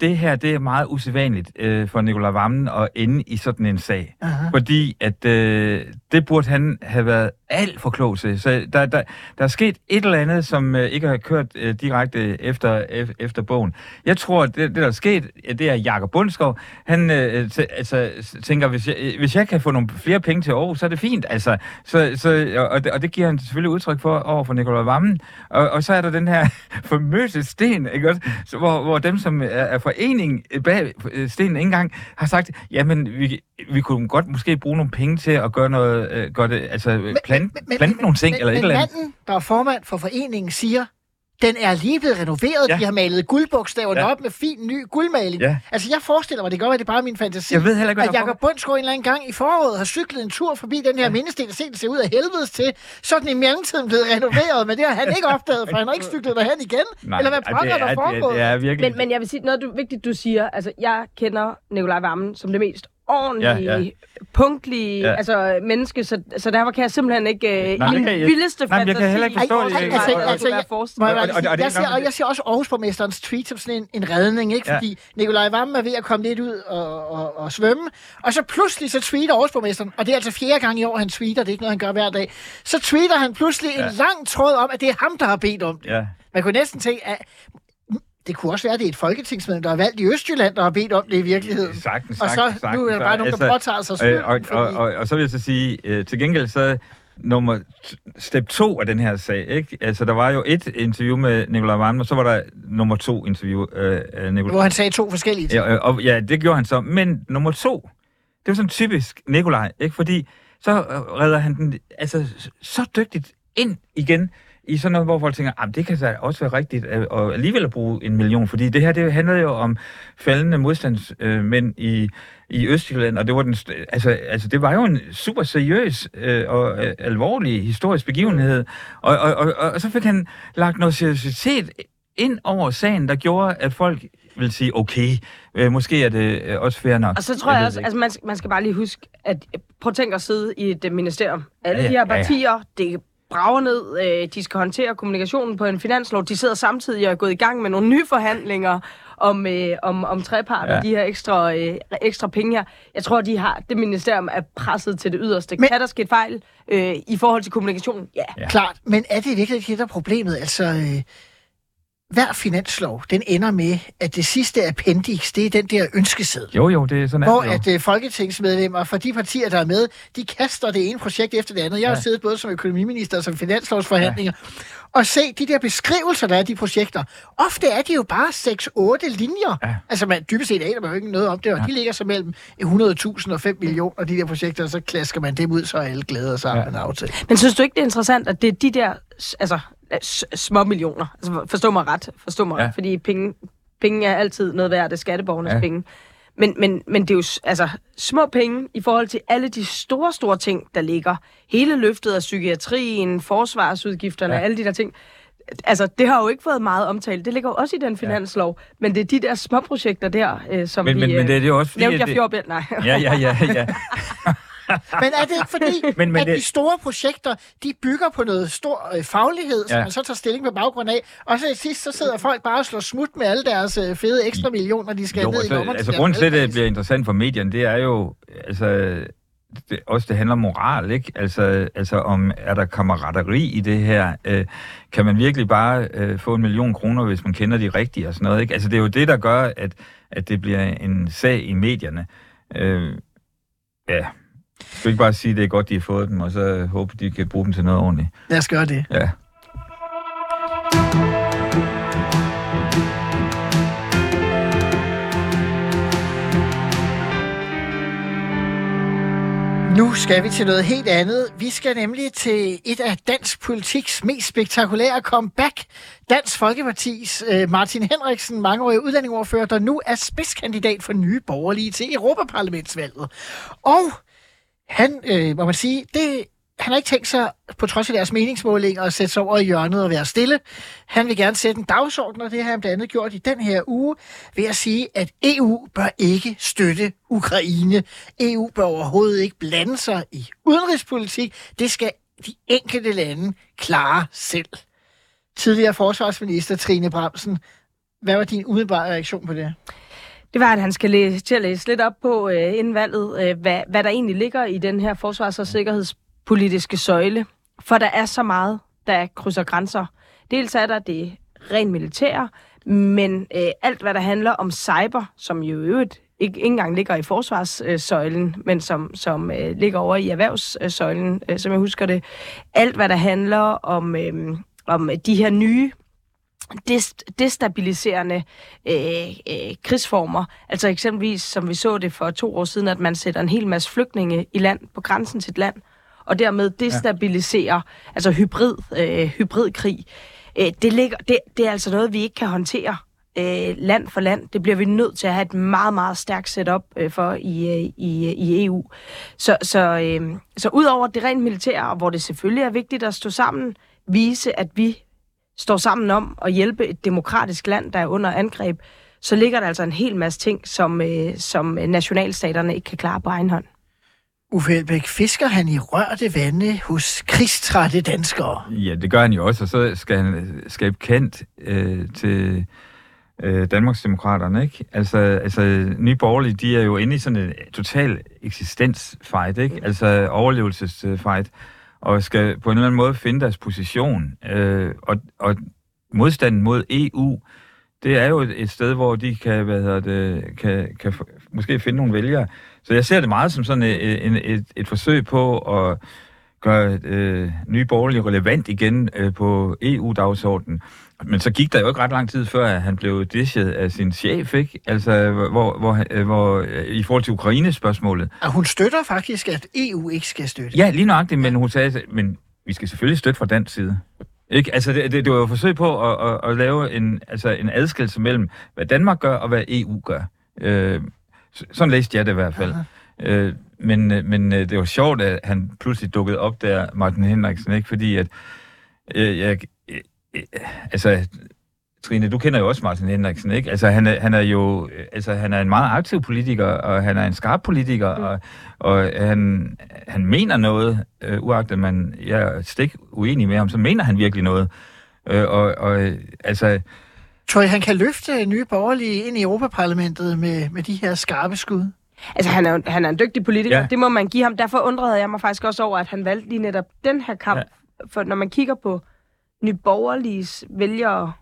det her det er meget usædvanligt øh, for Nicolai Vammen at ende i sådan en sag. Aha. Fordi at øh, det burde han have været alt for klog til. Så der, der, der er sket et eller andet, som øh, ikke har kørt øh, direkte efter, efter bogen. Jeg tror, at det, det der er sket, det er Jakob Bundskov. Han øh, øh, t- altså, tænker, hvis jeg, øh, hvis jeg kan få nogle flere penge til Aarhus, så er det fint. Altså, så, så, og, det, og det giver han selvfølgelig udtryk for over for Nicolai Vammen. Og, og så er der den her famøse sten, ikke også? Så, hvor, hvor dem, som er, er forening øh, bag stenen ikke engang, har sagt, jamen, vi, vi kunne godt måske bruge nogle penge til at gøre noget, øh, gøre det, altså plante, plante nogle ting, men, eller et men eller andet. manden, der er formand for foreningen, siger, den er lige blevet renoveret. Ja. De har malet guldbogstaverne Ja. op med fin ny guldmaling. Ja. Altså, jeg forestiller mig, det kan godt være, det er bare min fantasi. Jeg ved heller ikke, hvad at Jacob Bundsgaard en eller anden gang i foråret har cyklet en tur forbi den her mindesten og set, det ser ud af helvedes til. Så er den i mellemtiden blevet renoveret, men det har han ikke opdaget, for han har ikke cyklet derhen igen. Nej, eller hvad pokker der er, foregår? det, det er virkelig... Men, men jeg vil sige, noget du, vigtigt, du siger. Altså, jeg kender Nikolaj Vammen som det mest ordentlige, Ja, ja, ja. ja. punktlige Ja. ja. altså, menneske, så, så derfor kan jeg simpelthen ikke øh, Nej, i min kan jeg- vildeste Nej, jeg kan heller ikke forstå Ej, det. altså, og- altså, jeg- jeg, jeg, jeg, ikke ser, og jeg ser også Aarhus-borgmesterens tweet som sådan en, en redning, ikke? Ja. Fordi Nikolaj Vammen er ved at komme lidt ud og, og, og svømme, og så pludselig så tweeter Aarhus-borgmesteren, og det er altså fjerde gang i år, han tweeter, det er ikke noget, han gør hver dag, så tweeter han pludselig en lang tråd om, at det er ham, der har bedt om det. Ja. Man kunne næsten tænke, at det kunne også være, at det er et folketingsmedlem, der er valgt i Østjylland, der har bedt om det i virkeligheden. Sagtens, og så sagtens, nu er der bare nogen, der Altså, påtager sig skylden. Øh, og, og, fordi- og, og så vil jeg så sige, øh, til gengæld så nummer step 2 af den her sag, ikke? Altså, der var jo et interview med Nicolai Vammen, og så var der nummer to interview øh, af Nicolai Hvor han sagde to forskellige ting. Ja, øh, og, ja, det gjorde han så. Men nummer to, det var sådan typisk Nikolaj, ikke? Fordi så øh, redder han den altså, så dygtigt ind igen i sådan noget, hvor folk tænker, at det kan da også være rigtigt at, og alligevel at bruge en million, fordi det her, det handlede jo om faldende modstandsmænd i, i Østjylland, og det var, den, altså, altså, det var jo en super seriøs øh, og øh, alvorlig historisk begivenhed, og, og, og, og så fik han lagt noget seriøsitet ind over sagen, der gjorde, at folk vil sige, okay, øh, måske er det øh, også fair nok. Og så tror jeg, ved også, altså man, skal- man skal bare lige huske, at øh, prøv at tænke at sidde i et øh, ministerium. Alle Ja, ja, ja, de her ja, ja. partier, det brager ned, øh, de skal håndtere kommunikationen på en finanslov, de sidder samtidig og er gået i gang med nogle nye forhandlinger om, øh, om, om trepart Ja. og de her ekstra, øh, ekstra penge her. Jeg tror, de har, det ministerium er presset til det yderste. Men- kan der ske fejl øh, i forhold til kommunikationen? Ja. Ja. Klart, men er det virkelig ikke det, der er problemet? Altså, øh, hver finanslov, den ender med, at det sidste appendix, det er den der ønskeseddel. Jo, jo, det er sådan, Hvor det at øh, folketingsmedlemmer fra de partier, der er med, de kaster det ene projekt efter det andet. Jeg har Ja. siddet både som økonomiminister og som finanslovsforhandlinger, og se de der beskrivelser, der er af de projekter. Ofte er de jo bare 6-8 linjer. Ja. Altså man, dybest set aner man jo ikke noget om det, og Ja. de ligger så mellem 100.000 og 5 millioner, de der projekter, og så klasker man dem ud, så er alle glade sig Ja. ja. en aftale. Men synes du ikke, det er interessant, at det er de der altså, små millioner? Altså, forstå mig ret. Forstå mig Ja. ret. Fordi penge, penge er altid noget værd. Det er skatteborgernes Ja. penge. Men, men, men det er jo altså, små penge i forhold til alle de store, store ting, der ligger. Hele løftet af psykiatrien, forsvarsudgifterne, Ja. alle de der ting. Altså, det har jo ikke fået meget omtale. Det ligger jo også i den finanslov. Ja. Men det er de der små projekter der, øh, som Men, vi... men, men det er jo også fordi... Nævnte jeg det- Fjordbjørn? Nej. Ja, ja, ja, ja. Men er det ikke fordi, Men- men, at det- de store projekter, de bygger på noget stor øh, faglighed, som Ja. man så tager stilling på baggrund af, og så i sidst, så sidder folk bare og slår smut med alle deres øh, fede ekstra millioner, de skal Jo, ned i altså, lommerne. altså grunden til, at det bliver interessant for medierne, det er jo, altså, det, også det handler om moral, ikke? Altså, altså om, er der kammerateri i det her? Øh, kan man virkelig bare øh, få en million kroner, hvis man kender de rigtige og sådan noget, ikke? Altså, det er jo det, der gør, at, at det bliver en sag i medierne. Øh, ja. Skal vi ikke bare sige, at det er godt, de har fået dem, og så håbe, de kan bruge dem til noget ordentligt? Lad os gøre det. Ja. Nu skal vi til noget helt andet. Vi skal nemlig til et af dansk politiks mest spektakulære comeback. Dansk Folkepartis øh, Martin Henriksen, mangeårig udlændingoverfører, der nu er spidskandidat for nye borgerlige til Europaparlamentsvalget. Og han, øh, må man sige, det, han har ikke tænkt sig, på trods af deres meningsmålinger, at sætte sig over i hjørnet og være stille. Han vil gerne sætte en dagsorden, og det har han blandt andet gjort i den her uge, ved at sige, at EU bør ikke støtte Ukraine. EU bør overhovedet ikke blande sig i udenrigspolitik. Det skal de enkelte lande klare selv. Tidligere forsvarsminister Trine Bramsen, hvad var din umiddelbare reaktion på det? Det var, at han skal læse, til at læse lidt op på øh, inden valget, øh, hvad, hvad der egentlig ligger i den her forsvars- og sikkerhedspolitiske søjle. For der er så meget, der krydser grænser. Dels er der det rent militære, men øh, alt, hvad der handler om cyber, som jo i øvrigt ikke, ikke engang ligger i forsvarssøjlen, øh, men som, som øh, ligger over i erhvervssøjlen, øh, øh, som jeg husker det. Alt, hvad der handler om, øh, om de her nye dest- destabiliserende øh, øh, krigsformer. Altså eksempelvis, som vi så det for to år siden, at man sætter en hel masse flygtninge i land på grænsen til et land, og dermed destabiliserer, ja. altså hybrid, øh, hybridkrig. Øh, det, ligger, det, det er altså noget, vi ikke kan håndtere øh, land for land. Det bliver vi nødt til at have et meget, meget stærkt setup øh, for i, øh, i, i EU. Så, så, øh, så ud over det rent militære, hvor det selvfølgelig er vigtigt at stå sammen, vise, at vi står sammen om at hjælpe et demokratisk land, der er under angreb, så ligger der altså en hel masse ting, som, øh, som nationalstaterne ikke kan klare på egen hånd. Uffe Elbæk, fisker han i rørte vande hos krigstrætte danskere? Ja, det gør han jo også, og så skal han skabe kendt øh, til øh, Danmarksdemokraterne, ikke? Altså, altså Nye Borgerlige, de er jo inde i sådan en total eksistensfight, ikke? Altså overlevelsesfight, og skal på en eller anden måde finde deres position. Øh, og, og modstanden mod EU, det er jo et, et sted, hvor de kan, hvad hedder det, kan, kan måske finde nogle vælgere. Så jeg ser det meget som sådan et, et, et, et forsøg på at gøre øh, nye borgerlige relevant igen øh, på EU-dagsordenen. Men så gik der jo ikke ret lang tid før, at han blev dishet af sin chef, ikke? Altså, hvor, hvor, øh, hvor, øh, i forhold til Ukraine-spørgsmålet. Og hun støtter faktisk, at EU ikke skal støtte. Ja, lige nøjagtigt, men hun sagde, men vi skal selvfølgelig støtte fra dansk side. Ikke? Altså, det, det, det var jo et forsøg på at, at, at lave en, altså en adskillelse mellem, hvad Danmark gør og hvad EU gør. Øh, sådan læste jeg det i hvert fald. Øh, men, øh, men det var sjovt, at han pludselig dukkede op der, Martin Henriksen, ikke? Fordi at, øh, jeg, altså, Trine, du kender jo også Martin Henriksen, ikke? Altså, han er, han er jo altså, han er en meget aktiv politiker, og han er en skarp politiker, mm. og, og han, han mener noget, øh, uagtet man jeg er stik uenig med ham, så mener han virkelig noget. Øh, og, og altså... Tror I, han kan løfte nye borgerlige ind i Europaparlamentet med, med de her skarpe skud? Altså, han er, han er en dygtig politiker. Ja. Det må man give ham. Derfor undrede jeg mig faktisk også over, at han valgte lige netop den her kamp. Ja. For når man kigger på nyborgerliges vælgere,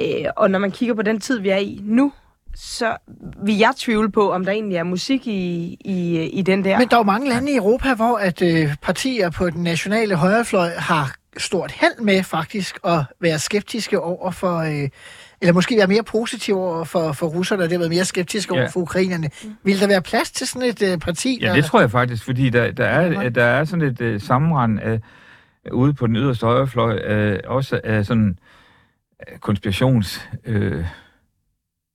øh, og når man kigger på den tid, vi er i nu, så vil jeg tvivle på, om der egentlig er musik i, i, i den der. Men der er jo mange lande i Europa, hvor at øh, partier på den nationale højrefløj har stort held med faktisk at være skeptiske over for... Øh, eller måske være mere positiv over for, for russerne, og det været mere skeptiske over ja. for ukrainerne. Vil der være plads til sådan et uh, parti? Ja, det tror jeg faktisk, fordi der, der, er, der er sådan et uh, sammenrend af, ude på den yderste højrefløj, uh, også af sådan uh, konspirations... Uh,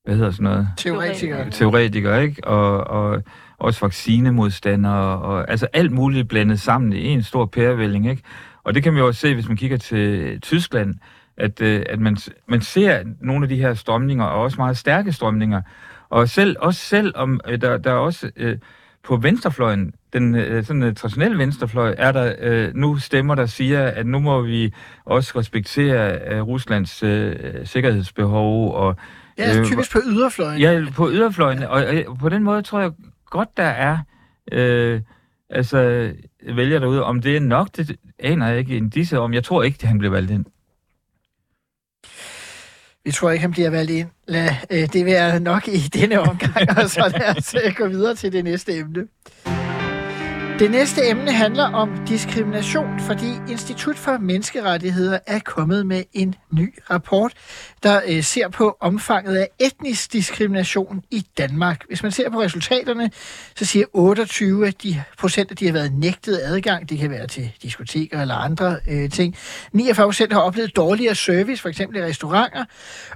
hvad hedder sådan noget? Teoretikere. Teoretikere, ikke? Og, og også vaccinemodstandere, og altså alt muligt blandet sammen i en stor pærevælling, ikke? Og det kan man jo også se, hvis man kigger til Tyskland, at, øh, at man, man ser nogle af de her strømninger, og også meget stærke strømninger. Og selv, også selv om øh, der, der er også øh, på venstrefløjen, den øh, sådan, øh, traditionelle venstrefløj, er der øh, nu stemmer, der siger, at nu må vi også respektere øh, Ruslands øh, sikkerhedsbehov. Og, ja, øh, typisk på yderfløjen. Ja, på yderfløjen. Og, og på den måde tror jeg godt, der er øh, altså, vælger derude. Om det er nok, det aner jeg ikke i disse om. Jeg tror ikke, at han bliver valgt ind. Vi tror ikke, han bliver valgt ind. Lad øh, det være nok i denne omgang, og så lad os øh, gå videre til det næste emne. Det næste emne handler om diskrimination, fordi Institut for Menneskerettigheder er kommet med en ny rapport, der øh, ser på omfanget af etnisk diskrimination i Danmark. Hvis man ser på resultaterne, så siger 28 af de procent, at de har været nægtet adgang. Det kan være til diskoteker eller andre øh, ting. 49 procent har oplevet dårligere service, for eksempel i restauranter.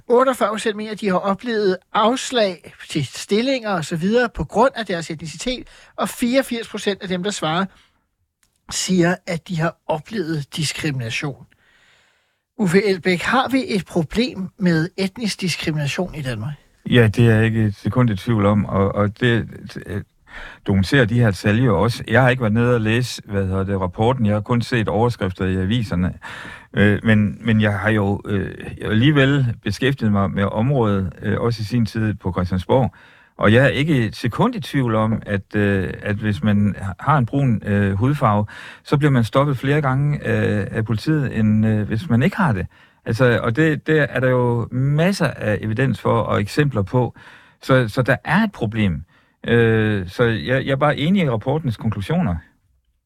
48 procent mener, at de har oplevet afslag til stillinger osv. på grund af deres etnicitet. Og 84 procent af dem, der svarer, siger, at de har oplevet diskrimination. Uffe Elbæk, har vi et problem med etnisk diskrimination i Danmark? Ja, det er jeg ikke et sekund i tvivl om, og, og det, øh, dokumenterer de her tal jo også. Jeg har ikke været nede og læse hvad hedder det, rapporten, jeg har kun set overskrifter i aviserne. Øh, men, men jeg har jo øh, jeg alligevel beskæftiget mig med området, øh, også i sin tid på Christiansborg, og jeg er ikke et sekund i tvivl om, at, øh, at hvis man har en brun øh, hudfarve, så bliver man stoppet flere gange øh, af politiet, end øh, hvis man ikke har det. Altså, og det, det er der jo masser af evidens for og eksempler på. Så, så der er et problem. Øh, så jeg, jeg er bare enig i rapportens konklusioner.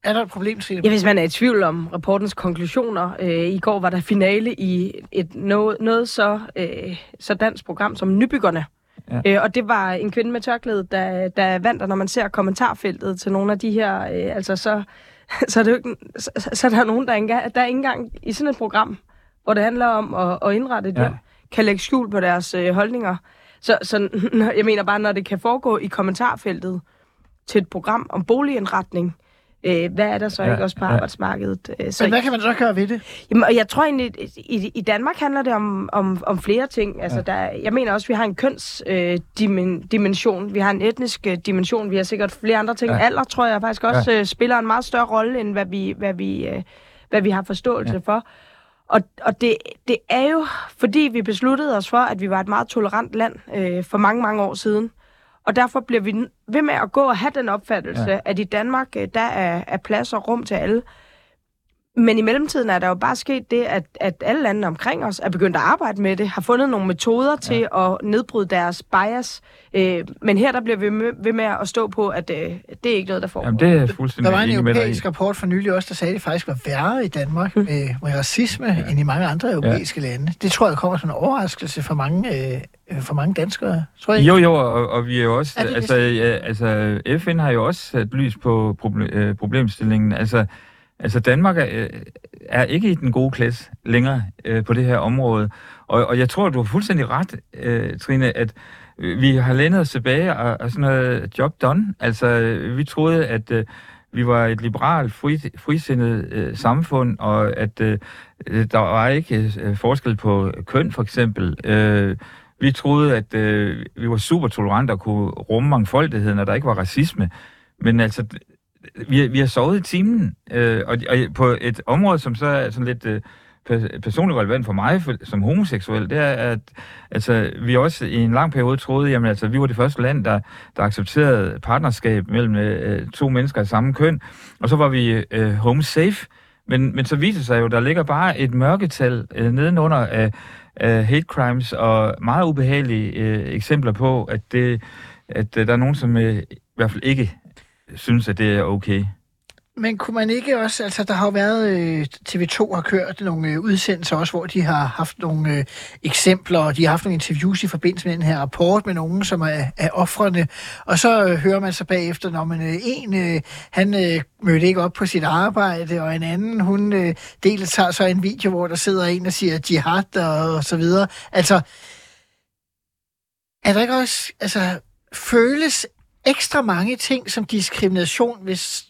Er der et problem, Trine? Ja, hvis man er i tvivl om rapportens konklusioner. Øh, I går var der finale i et noget, noget så, øh, så dansk program som Nybyggerne. Ja. Øh, og det var en kvinde med tørklæde, der, der vandt, og når man ser kommentarfeltet til nogle af de her, øh, altså så, så, er det jo ikke, så, så er der nogen, der, engang, der er ikke engang i sådan et program, hvor det handler om at, at indrette et ja. kan lægge skjul på deres øh, holdninger. Så, så jeg mener bare, når det kan foregå i kommentarfeltet til et program om boligindretning, øh, hvad er der så ja, ikke også på ja. arbejdsmarkedet? Øh, så, Men hvad kan man så gøre ved det? Jamen, og jeg tror egentlig, i, i Danmark handler det om, om, om flere ting. Altså, ja. der, jeg mener også, at vi har en kønsdimension, øh, vi har en etnisk øh, dimension, vi har sikkert flere andre ting. Ja. Alder tror jeg faktisk også ja. øh, spiller en meget større rolle, end hvad vi, hvad vi, øh, hvad vi har forståelse ja. for. Og, og det, det er jo, fordi vi besluttede os for, at vi var et meget tolerant land øh, for mange, mange år siden. Og derfor bliver vi ved med at gå og have den opfattelse, ja. at i Danmark, øh, der er, er plads og rum til alle. Men i mellemtiden er der jo bare sket det, at, at alle landene omkring os er begyndt at arbejde med det, har fundet nogle metoder til ja. at nedbryde deres bias. Øh, men her der bliver vi ved med at stå på, at øh, det er ikke noget, der får. Jamen, det er fuldstændig Der var en europæisk rapport for nylig også, der sagde, at det faktisk var værre i Danmark mm. med, med racisme ja. end i mange andre europæiske ja. lande. Det tror jeg kommer som en overraskelse for mange, øh, for mange danskere. Tror jeg Jo, jo, og, og vi er jo også... Er altså, ja, altså, FN har jo også sat lys på problem, øh, problemstillingen. Altså, Altså Danmark er, øh, er ikke i den gode klasse længere øh, på det her område. Og, og jeg tror, du har fuldstændig ret, øh, Trine, at vi har lænet os tilbage og, og sådan noget job done. Altså vi troede, at øh, vi var et liberalt, fri, frisindet øh, samfund, og at øh, der var ikke øh, forskel på køn, for eksempel. Øh, vi troede, at øh, vi var super tolerante og kunne rumme mangfoldigheden, og der ikke var racisme. Men altså, vi, vi har sovet i timen, øh, og, og på et område, som så er sådan lidt øh, personligt relevant for mig for, som homoseksuel, det er, at altså, vi også i en lang periode troede, jamen altså, vi var det første land, der, der accepterede partnerskab mellem øh, to mennesker af samme køn, og så var vi øh, home safe, men, men så viser det sig jo, der ligger bare et mørketal øh, nedenunder af, af hate crimes og meget ubehagelige øh, eksempler på, at, det, at øh, der er nogen, som øh, i hvert fald ikke synes, at det er okay. Men kunne man ikke også, altså der har jo været, øh, TV2 har kørt nogle øh, udsendelser også, hvor de har haft nogle øh, eksempler, og de har haft nogle interviews i forbindelse med den her rapport med nogen, som er, er offrene. Og så øh, hører man så bagefter, når man øh, en, øh, han øh, mødte ikke op på sit arbejde, og en anden, hun øh, så en video, hvor der sidder en og siger jihad og, og så videre. Altså, er der ikke også, altså, føles ekstra mange ting som diskrimination, hvis,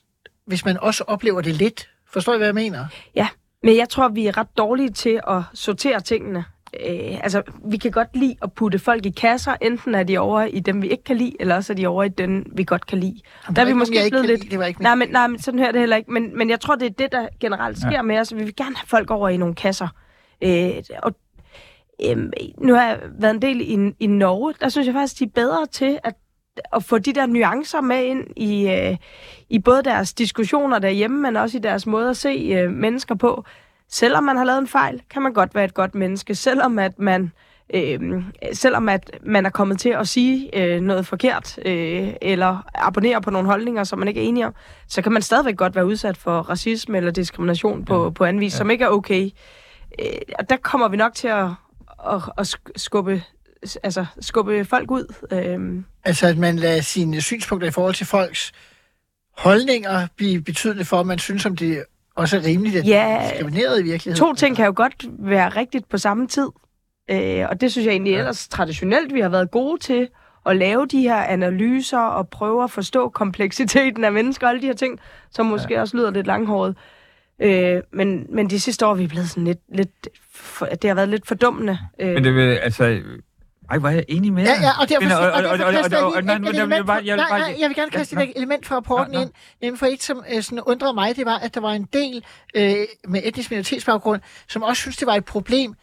hvis man også oplever det lidt. Forstår I, hvad jeg mener? Ja, men jeg tror, vi er ret dårlige til at sortere tingene. Øh, altså, vi kan godt lide at putte folk i kasser. Enten er de over i dem, vi ikke kan lide, eller også er de over i dem, vi godt kan lide. Jamen, der er vi måske blevet lidt... Lide, det var ikke nej, men, nej, men sådan her det heller ikke. Men, men jeg tror, det er det, der generelt sker ja. med os. Vi vil gerne have folk over i nogle kasser. Øh, og øh, nu har jeg været en del i, i Norge. Der synes jeg faktisk, de er bedre til at at få de der nuancer med ind i, øh, i både deres diskussioner derhjemme, men også i deres måde at se øh, mennesker på. Selvom man har lavet en fejl, kan man godt være et godt menneske. Selvom at man, øh, selvom at man er kommet til at sige øh, noget forkert, øh, eller abonnere på nogle holdninger, som man ikke er enig om, så kan man stadigvæk godt være udsat for racisme eller diskrimination på, ja. på anden vis, ja. som ikke er okay. Øh, og der kommer vi nok til at, at, at skubbe altså, skubbe folk ud. Øhm. Altså, at man lader sine synspunkter i forhold til folks holdninger blive betydende for, at man synes, om det også er rimeligt, at ja, er diskrimineret i virkeligheden. To ting kan jo godt være rigtigt på samme tid. Øh, og det synes jeg egentlig ja. ellers traditionelt, vi har været gode til at lave de her analyser og prøve at forstå kompleksiteten af mennesker og alle de her ting, som måske ja. også lyder lidt langhåret. Øh, men, men de sidste år er vi blevet sådan lidt, lidt for, det har været lidt fordummende. Øh. Men det vil, altså, Ej, hvor er jeg enig med Ja, ja, og derfor, Men, og, og, nej, et men element jeg vil gerne kaste et element fra rapporten ind, nemlig for et, som øh, sådan undrede mig, det var, at der var en del øh, med etnisk minoritetsbaggrund, som også synes, det var et problem,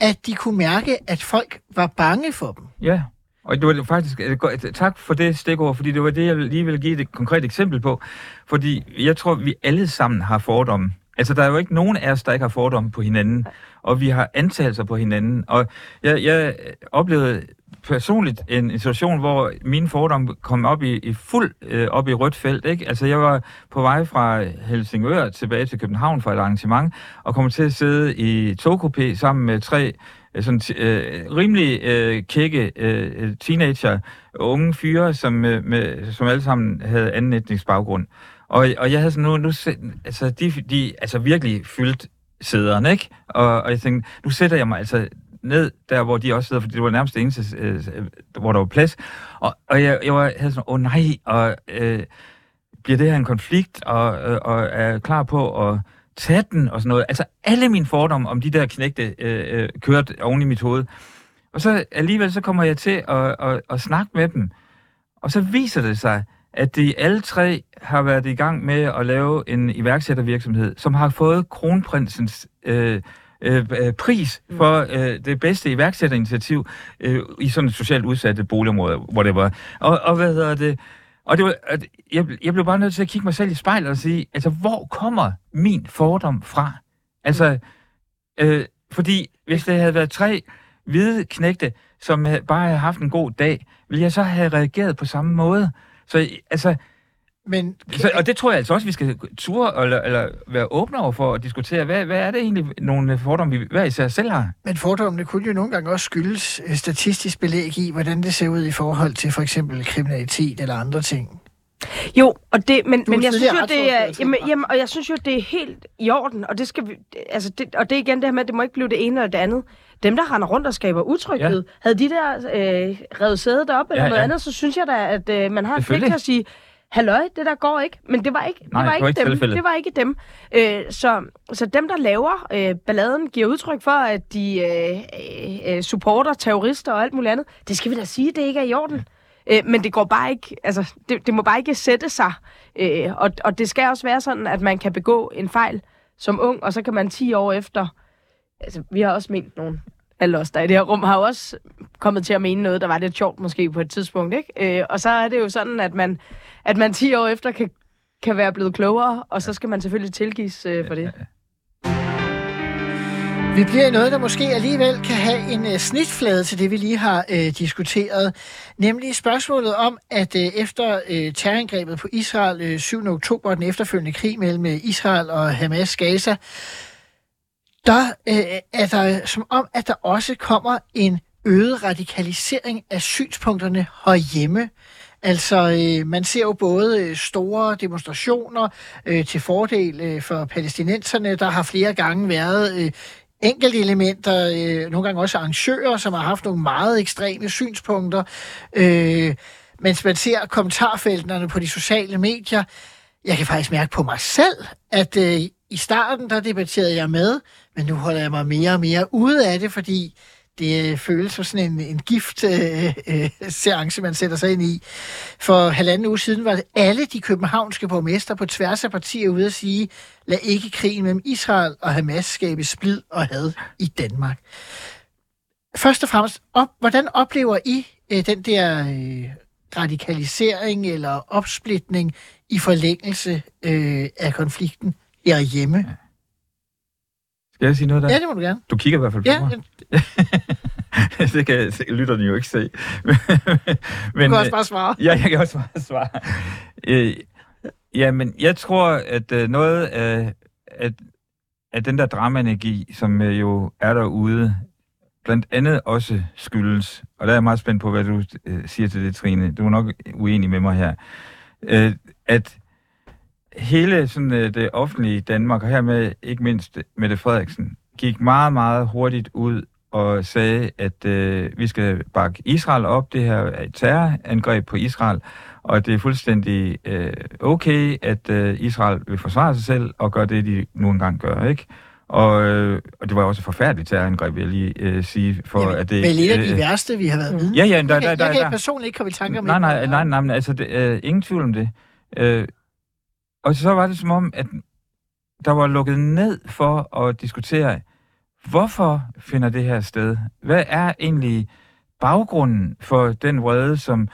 at de kunne mærke, at folk var bange for dem. Ja, og det var faktisk, øh, godt- tak for det stikord, fordi det var det, jeg lige ville give et konkret eksempel på. Fordi jeg tror, vi alle sammen har fordomme. Altså, der er jo ikke nogen af os, der ikke har fordomme på hinanden, og vi har antagelser på hinanden. Og jeg, jeg oplevede personligt en, en situation, hvor mine fordomme kom op i, i fuld øh, op i rødt felt. Ikke? Altså, jeg var på vej fra Helsingør tilbage til København for et arrangement, og kom til at sidde i togkupé sammen med tre øh, sådan, t- øh, rimelig øh, kække øh, teenager, unge fyre, som, øh, med, som alle sammen havde anden etnisk baggrund. Og, og jeg havde sådan nu, nu altså de, de altså virkelig fyldt sæderne, ikke? Og, og jeg tænkte, nu sætter jeg mig altså ned der, hvor de også sidder, fordi det var nærmest det eneste, øh, øh, hvor der var plads. Og, og jeg, jeg var, havde sådan, åh nej, og øh, bliver det her en konflikt, og, øh, og er klar på at tage den, og sådan noget. Altså alle mine fordomme om de der knægte øh, øh kørte oven i mit hoved. Og så alligevel så kommer jeg til at, at, at snakke med dem. Og så viser det sig, at de alle tre har været i gang med at lave en iværksættervirksomhed, som har fået kronprinsens øh, øh, øh, pris for øh, det bedste iværksætterinitiativ øh, i sådan et socialt udsatte boligområde, hvor det var. Og, og hvad hedder det? Og det var, at jeg, jeg blev bare nødt til at kigge mig selv i spejlet og sige, altså, hvor kommer min fordom fra? Altså, øh, fordi hvis det havde været tre hvide knægte, som bare havde haft en god dag, ville jeg så have reageret på samme måde. Så altså, Men så, og det tror jeg altså også, vi skal ture eller, eller være åbne over for at diskutere, hvad, hvad er det egentlig nogle fordomme, vi hver især selv har? Men fordommene kunne jo nogle gange også skyldes øh, statistisk belæg i, hvordan det ser ud i forhold til for eksempel kriminalitet eller andre ting. Jo, og det, men, men jeg synes jo, det er, jamen, jamen, og jeg synes jo, det er helt i orden, og det skal vi, altså det, og det er igen det her med, at det må ikke blive det ene eller det andet. Dem, der render rundt og skaber utryghed, ja. havde de der øh, revet sædet op eller Ja, noget ja. andet, så synes jeg da, at øh, man har en pligt til at sige, halløj, det der går ikke. Men det var ikke, Nej, det var ikke, dem. tilfældet. Det var ikke dem. Øh, så, så dem, der laver øh, balladen, giver udtryk for, at de øh, øh, øh, supporter terrorister og alt muligt andet. Det skal vi da sige, det ikke er i orden. Øh, men det går bare ikke, altså, det, det må bare ikke sætte sig. Øh, og, og det skal også være sådan, at man kan begå en fejl som ung, og så kan man 10 år efter, altså vi har også ment nogen, alle os, der er i det her rum, har også kommet til at mene noget, der var lidt sjovt måske på et tidspunkt, ikke? Øh, og så er det jo sådan, at man, at man 10 år efter kan, kan være blevet klogere, og så skal man selvfølgelig tilgives øh, for det. Vi bliver i noget, der måske alligevel kan have en uh, snitflade til det, vi lige har uh, diskuteret. Nemlig spørgsmålet om, at uh, efter uh, terrorangrebet på Israel uh, 7. oktober, den efterfølgende krig mellem uh, Israel og Hamas Gaza, der øh, er der som om, at der også kommer en øget radikalisering af synspunkterne herhjemme. Altså, øh, man ser jo både øh, store demonstrationer øh, til fordel øh, for palæstinenserne. Der har flere gange været øh, enkelte elementer, øh, nogle gange også arrangører, som har haft nogle meget ekstreme synspunkter. Øh, mens man ser kommentarfelterne på de sociale medier, jeg kan faktisk mærke på mig selv, at øh, i starten, der debatterede jeg med, men nu holder jeg mig mere og mere ude af det, fordi det øh, føles som sådan en, en gift øh, øh, seance, man sætter sig ind i. For halvanden uge siden var det alle de københavnske borgmester på tværs af partier ude at sige, lad ikke krigen mellem Israel og Hamas skabe splid og had i Danmark. Først og fremmest, op, hvordan oplever I øh, den der øh, radikalisering eller opsplitning i forlængelse øh, af konflikten herhjemme? Skal jeg sige noget der? Ja, det må du gerne. Du kigger i hvert fald på Ja, mig. det kan lytterne jo ikke se. du Men, kan også øh, bare svare. Ja, jeg kan også bare svare. Øh, ja, men jeg tror, at øh, noget af, at, at den der dramaenergi, som øh, jo er derude, blandt andet også skyldes, og der er jeg meget spændt på, hvad du øh, siger til det, Trine. Du er nok uenig med mig her. Øh, at hele sådan, øh, det offentlige Danmark, og hermed ikke mindst Mette Frederiksen, gik meget, meget hurtigt ud og sagde, at øh, vi skal bakke Israel op. Det her er et terrorangreb på Israel, og det er fuldstændig øh, okay, at øh, Israel vil forsvare sig selv og gøre det, de nu engang gør. ikke? Og, øh, og det var også et forfærdeligt terrorangreb, vil jeg lige øh, sige. For, Jamen, at det, vel et af de øh, værste, vi har været med. Ja, ja, der, Jeg, der, kan- der, jeg kan der, personligt ikke komme i tanke om nej, nej, nej, nej, men altså, det, øh, ingen tvivl om det. Øh, og så var det som om, at der var lukket ned for at diskutere, hvorfor finder det her sted? Hvad er egentlig baggrunden for den vrede, som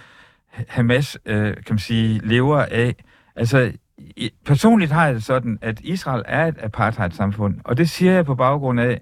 Hamas, øh, kan man sige, lever af? Altså, personligt har jeg det sådan, at Israel er et apartheid-samfund, og det siger jeg på baggrund af,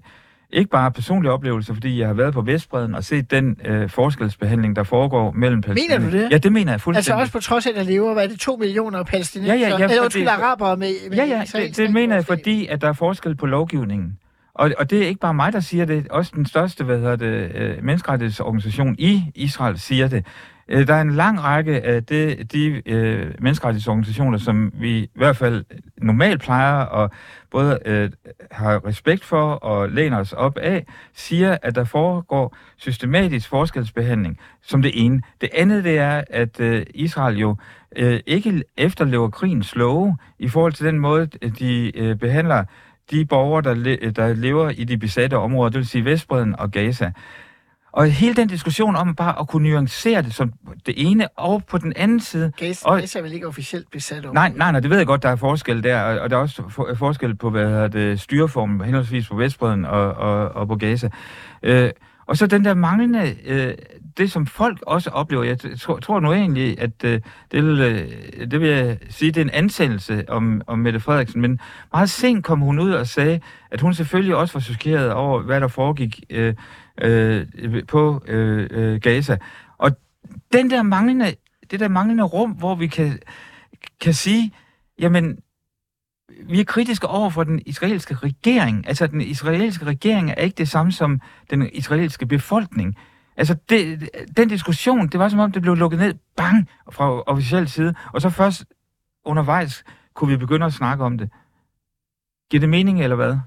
ikke bare personlige oplevelser, fordi jeg har været på Vestbreden og set den øh, forskelsbehandling, der foregår mellem palæstinenser. du det? Ja, det mener jeg Altså fuldstændig. også på trods af, at der lever, hvad er det, to millioner palæstinenser? Ja, ja, ja, Eller undskyld, araber med, med Ja, ja, det, det mener jeg, fordi at der er forskel på lovgivningen. Og, og det er ikke bare mig, der siger det. Også den største hvad hedder det, øh, menneskerettighedsorganisation i Israel siger det. Øh, der er en lang række af det, de øh, menneskerettighedsorganisationer, som vi i hvert fald normalt plejer at både øh, have respekt for og læner os op af, siger, at der foregår systematisk forskelsbehandling som det ene. Det andet det er, at øh, Israel jo øh, ikke efterlever krigens love i forhold til den måde, de øh, behandler de borgere, der, le- der lever i de besatte områder, det vil sige Vestbreden og Gaza. Og hele den diskussion om bare at kunne nuancere det som det ene og på den anden side. Gaza, Og- Gaza er vel ikke officielt besat over. Nej, nej, nej, det ved jeg godt, der er forskel der, og, og der er også for, forskel på, hvad hedder det, styreformen, henholdsvis på Vestbreden og, og, og på Gaza. Øh, og så den der manglende, øh, det som folk også oplever, jeg tror, tror nu egentlig, at øh, det, vil, øh, det vil jeg sige, det er en ansættelse om, om Mette Frederiksen, men meget sent kom hun ud og sagde, at hun selvfølgelig også var chokeret over, hvad der foregik øh, øh, på øh, øh, Gaza. Og den der manglende, det der manglende rum, hvor vi kan, kan sige, jamen, vi er kritiske over for den israelske regering. Altså, den israelske regering er ikke det samme som den israelske befolkning. Altså, det, den diskussion, det var som om, det blev lukket ned, bang, fra officiel side, og så først undervejs kunne vi begynde at snakke om det. Giver det mening, eller hvad?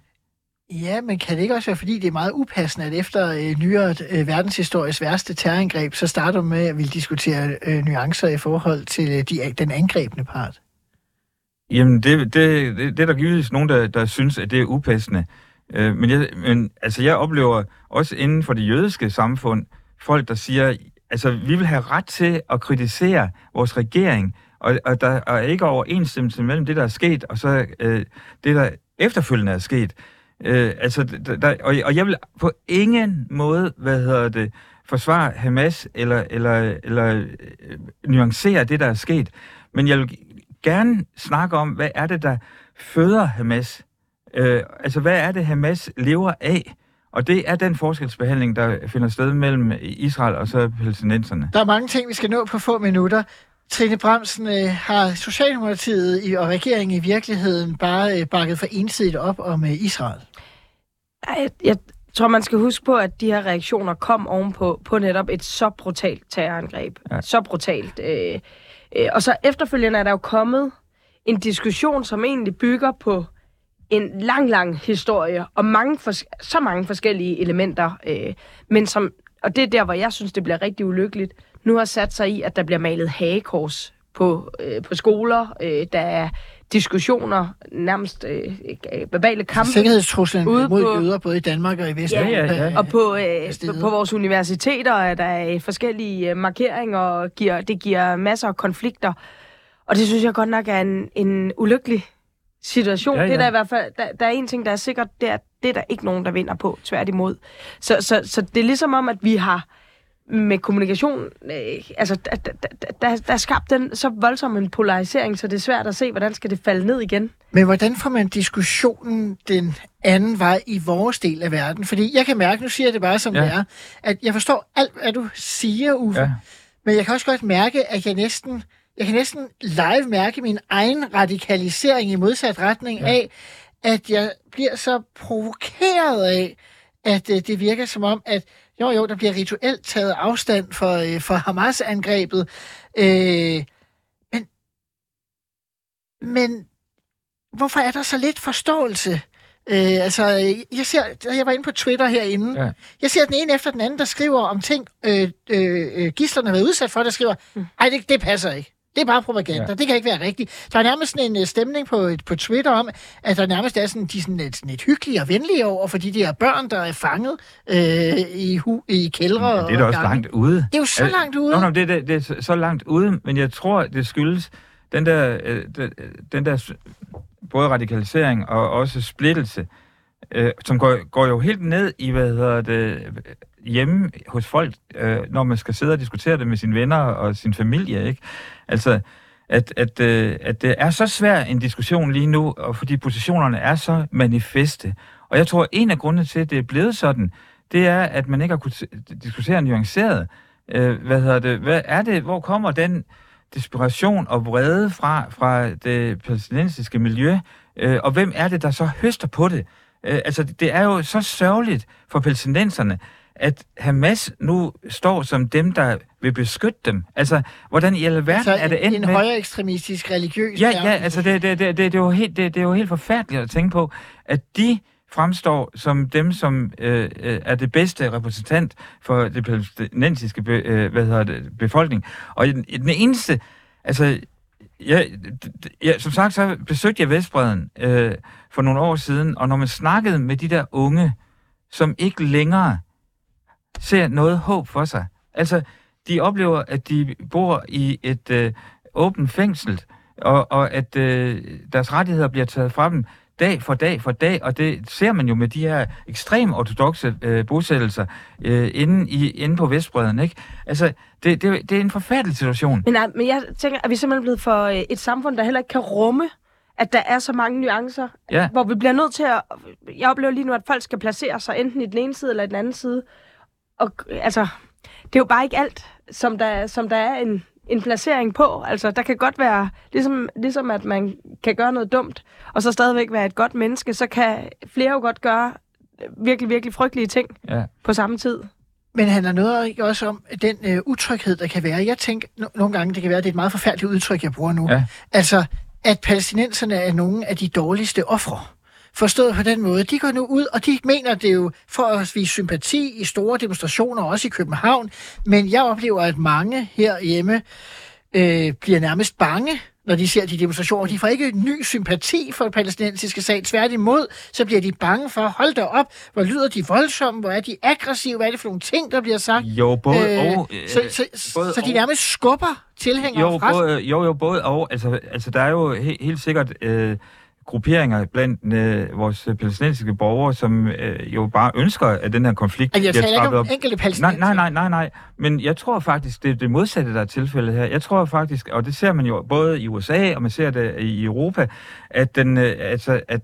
Ja, men kan det ikke også være, fordi det er meget upassende, at efter øh, nyere øh, verdenshistories værste terrorangreb, så starter man med at ville diskutere øh, nuancer i forhold til øh, de, den angrebne part? Jamen, det, det, det, det er der givetvis nogen, der, der synes, at det er upassende. Øh, men, jeg, men altså, jeg oplever også inden for det jødiske samfund, folk, der siger, altså, vi vil have ret til at kritisere vores regering, og, og der er ikke overensstemmelse mellem det, der er sket, og så øh, det, der efterfølgende er sket. Øh, altså, der, der, og, og jeg vil på ingen måde, hvad hedder det, forsvare Hamas eller, eller, eller øh, nuancere det, der er sket. Men jeg vil gerne snakke om, hvad er det, der føder Hamas? Øh, altså, hvad er det, Hamas lever af? Og det er den forskelsbehandling, der finder sted mellem Israel og så palæstinenserne. Der er mange ting, vi skal nå på få minutter. Trine Bremsen, øh, har Socialdemokratiet i, og regeringen i virkeligheden bare øh, bakket for ensidigt op om øh, Israel? Ej, jeg tror, man skal huske på, at de her reaktioner kom ovenpå på netop et så brutalt terrorangreb. Ja. Ja. Så brutalt. Øh, øh, og så efterfølgende er der jo kommet en diskussion, som egentlig bygger på en lang, lang historie og mange fors- så mange forskellige elementer. Øh, men som, og det er der, hvor jeg synes, det bliver rigtig ulykkeligt, nu har sat sig i, at der bliver malet hagekors på, øh, på skoler. Øh, der er diskussioner, nærmest øh, verbale kampe. Sikkerhedstruslen Ude mod på- jøder både i Danmark og i Vesten. Ja, ja, ja. Og på, øh, på, på vores universiteter er der øh, forskellige øh, markeringer, og giver, det giver masser af konflikter. Og det synes jeg godt nok er en, en ulykkelig situation. Ja, Ja. Det er der, i hvert fald, der, der er en ting, der er sikkert, det er, det er der ikke nogen, der vinder på, tværtimod. Så, så, så det er ligesom om, at vi har med kommunikation, øh, altså der, der, der, der, er skabt den så voldsom en polarisering, så det er svært at se, hvordan skal det falde ned igen. Men hvordan får man diskussionen den anden vej i vores del af verden? Fordi jeg kan mærke, nu siger jeg det bare som Ja. det er, at jeg forstår alt, hvad du siger, Uffe. Ja. Men jeg kan også godt mærke, at jeg næsten, jeg kan næsten live mærke min egen radikalisering i modsat retning ja. af, at jeg bliver så provokeret af, at øh, det virker som om, at jo jo, der bliver rituelt taget afstand for, øh, for Hamas-angrebet. Øh, men, men hvorfor er der så lidt forståelse? Øh, altså, jeg ser, jeg var inde på Twitter herinde. Ja. Jeg ser den ene efter den anden, der skriver om ting, øh, øh, øh, gislerne har været udsat for, der skriver, ej, det, det passer ikke. Det er bare propaganda. Ja. Det kan ikke være rigtigt. Der er nærmest sådan en øh, stemning på, et- på Twitter om, at der nærmest er sådan, de er sådan lidt, sådan lidt hyggelige og venlige over for de der børn, der er fanget øh, i, hu, i kældre. Men det er da og også gange. langt ude. Det er jo så Øh, langt ude. Nå, nå, det, det, det er så- langt ude, men jeg tror, det skyldes den der, øh, den, der både radikalisering og også splittelse, øh, som går, går jo helt ned i, hvad hedder det, hjemme hos folk, øh, når man skal sidde og diskutere det med sine venner og sin familie, ikke? Altså, at, at, øh, at det er så svær en diskussion lige nu, og fordi positionerne er så manifeste. Og jeg tror, en af grundene til, at det er blevet sådan, det er, at man ikke har kunnet diskutere nuanceret. Øh, hvad hedder det? Hvad er det? Hvor kommer den desperation og vrede fra, fra det palæstinensiske miljø? Øh, og hvem er det, der så høster på det? Øh, altså, det er jo så sørgeligt for palæstinenserne, at Hamas nu står som dem, der vil beskytte dem. Altså, hvordan i alverden altså, er det en, endt en med... højere ekstremistisk religiøs Ja, ja, altså det, det, det, det, det, er jo helt, det, det er jo helt forfærdeligt at tænke på, at de fremstår som dem, som øh, øh, er det bedste repræsentant for det palæstinensiske be, øh, hvad hedder det, befolkning. Og den, den eneste, altså, jeg, jeg, som sagt, så besøgte jeg Vestbreden øh, for nogle år siden, og når man snakkede med de der unge, som ikke længere ser noget håb for sig, altså, de oplever, at de bor i et øh, åbent fængsel, og, og at øh, deres rettigheder bliver taget fra dem dag for dag for dag, og det ser man jo med de her ekstrem ortodoxe øh, bosættelser øh, inde, i, inde på Vestbreden, ikke? Altså, det, det, det er en forfærdelig situation. Men, nej, men jeg tænker, at vi er simpelthen blevet for øh, et samfund, der heller ikke kan rumme, at der er så mange nuancer, Ja. hvor vi bliver nødt til at... Jeg oplever lige nu, at folk skal placere sig enten i den ene side eller i den anden side. Og altså, det er jo bare ikke alt, som der, som der er en, en placering på. Altså, der kan godt være, ligesom, ligesom at man kan gøre noget dumt, og så stadigvæk være et godt menneske, så kan flere jo godt gøre virkelig, virkelig frygtelige ting Ja. på samme tid. Men han er noget ikke også om den øh, utryghed, der kan være. Jeg tænker no- nogle gange, det kan være, at det er et meget forfærdeligt udtryk, jeg bruger nu. Ja. Altså, at palæstinenserne er nogle af de dårligste ofre. Forstået på den måde. De går nu ud, og de mener det jo for at vise sympati i store demonstrationer, også i København. Men jeg oplever, at mange herhjemme øh, bliver nærmest bange, når de ser de demonstrationer. De får ikke ny sympati for den palæstinensiske sag. Tværtimod, så bliver de bange for, hold da op, hvor lyder de voldsomme, hvor er de aggressive, hvad er det for nogle ting, der bliver sagt. Jo, både Øh, og... øh, så, så, både så de nærmest skubber tilhængere Jo, fra både, jo, jo, både og. Altså, altså der er jo he, helt sikkert øh, grupperinger blandt øh, vores palæstinensiske borgere, som øh, jo bare ønsker, at den her konflikt Altså, jeg bliver ikke trappet om op. enkelte Nej, palæstinenser. nej, nej, nej, nej. Men jeg tror faktisk, det er det modsatte, der er tilfældet her. Jeg tror faktisk, og det ser man jo både i USA, og man ser det i Europa, at, den, øh, altså, at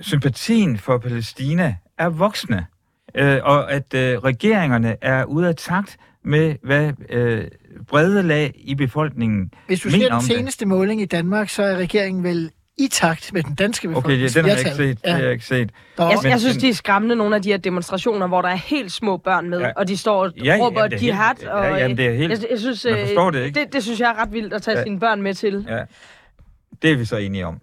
sympatien for Palæstina er voksne. Øh, og at øh, regeringerne er ude af takt med, hvad øh, brede lag i befolkningen Hvis du mener ser den om det. seneste måling i Danmark, så er regeringen vel i takt med den danske Okay, befolkning. ja, den har jeg ikke set. Ja. Det har jeg ikke set. Jeg, Men- jeg synes, de er skræmmende, nogle af de her demonstrationer, hvor der er helt små børn med, Ja. og de står og Ja, råber jamen, det er helt- jihad. ja, og, jamen, det er helt- jeg, jeg synes, man øh, forstår det ikke. Det, det synes jeg er ret vildt at tage Ja. sine børn med til. Ja. Det er vi så enige om.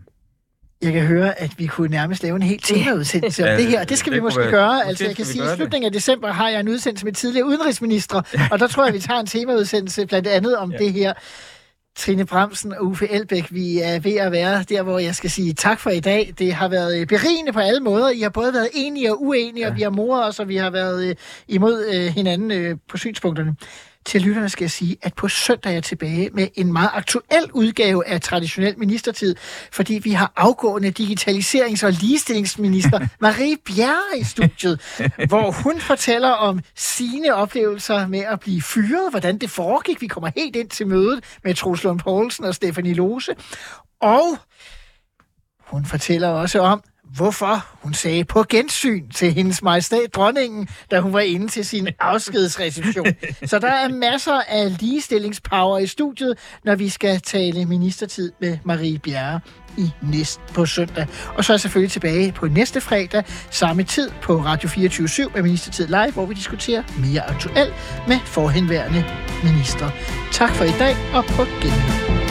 Jeg kan høre, at vi kunne nærmest lave en helt temaudsendelse om Ja, det her. Det skal det vi måske være- gøre. måske Altså, jeg kan sige, at i slutningen af december har jeg en udsendelse med tidligere udenrigsministre, og der tror jeg, vi tager en temaudsendelse blandt andet om Ja. det her. Trine Bremsen og Uffe Elbæk, vi er ved at være der, hvor jeg skal sige tak for i dag. Det har været øh, berigende på alle måder. I har både været enige og uenige, ja. og vi har moret os, og vi har været øh, imod øh, hinanden på synspunkterne. Til lytterne skal jeg sige, at på søndag er jeg tilbage med en meget aktuel udgave af traditionel ministertid, fordi vi har afgående digitaliserings- og ligestillingsminister Marie Bjerre i studiet, hvor hun fortæller om sine oplevelser med at blive fyret, hvordan det foregik. Vi kommer helt ind til mødet med Troels Lund Poulsen og Stefanie Lose. Og hun fortæller også om, hvorfor hun sagde på gensyn til hendes majestæt dronningen, da hun var inde til sin afskedsreception. Så der er masser af ligestillingspower i studiet, når vi skal tale ministertid med Marie Bjerre i næst på søndag. Og så er jeg selvfølgelig tilbage på næste fredag, samme tid på Radio 24 med Ministertid Live, hvor vi diskuterer mere aktuelt med forhenværende minister. Tak for i dag, og på genhør.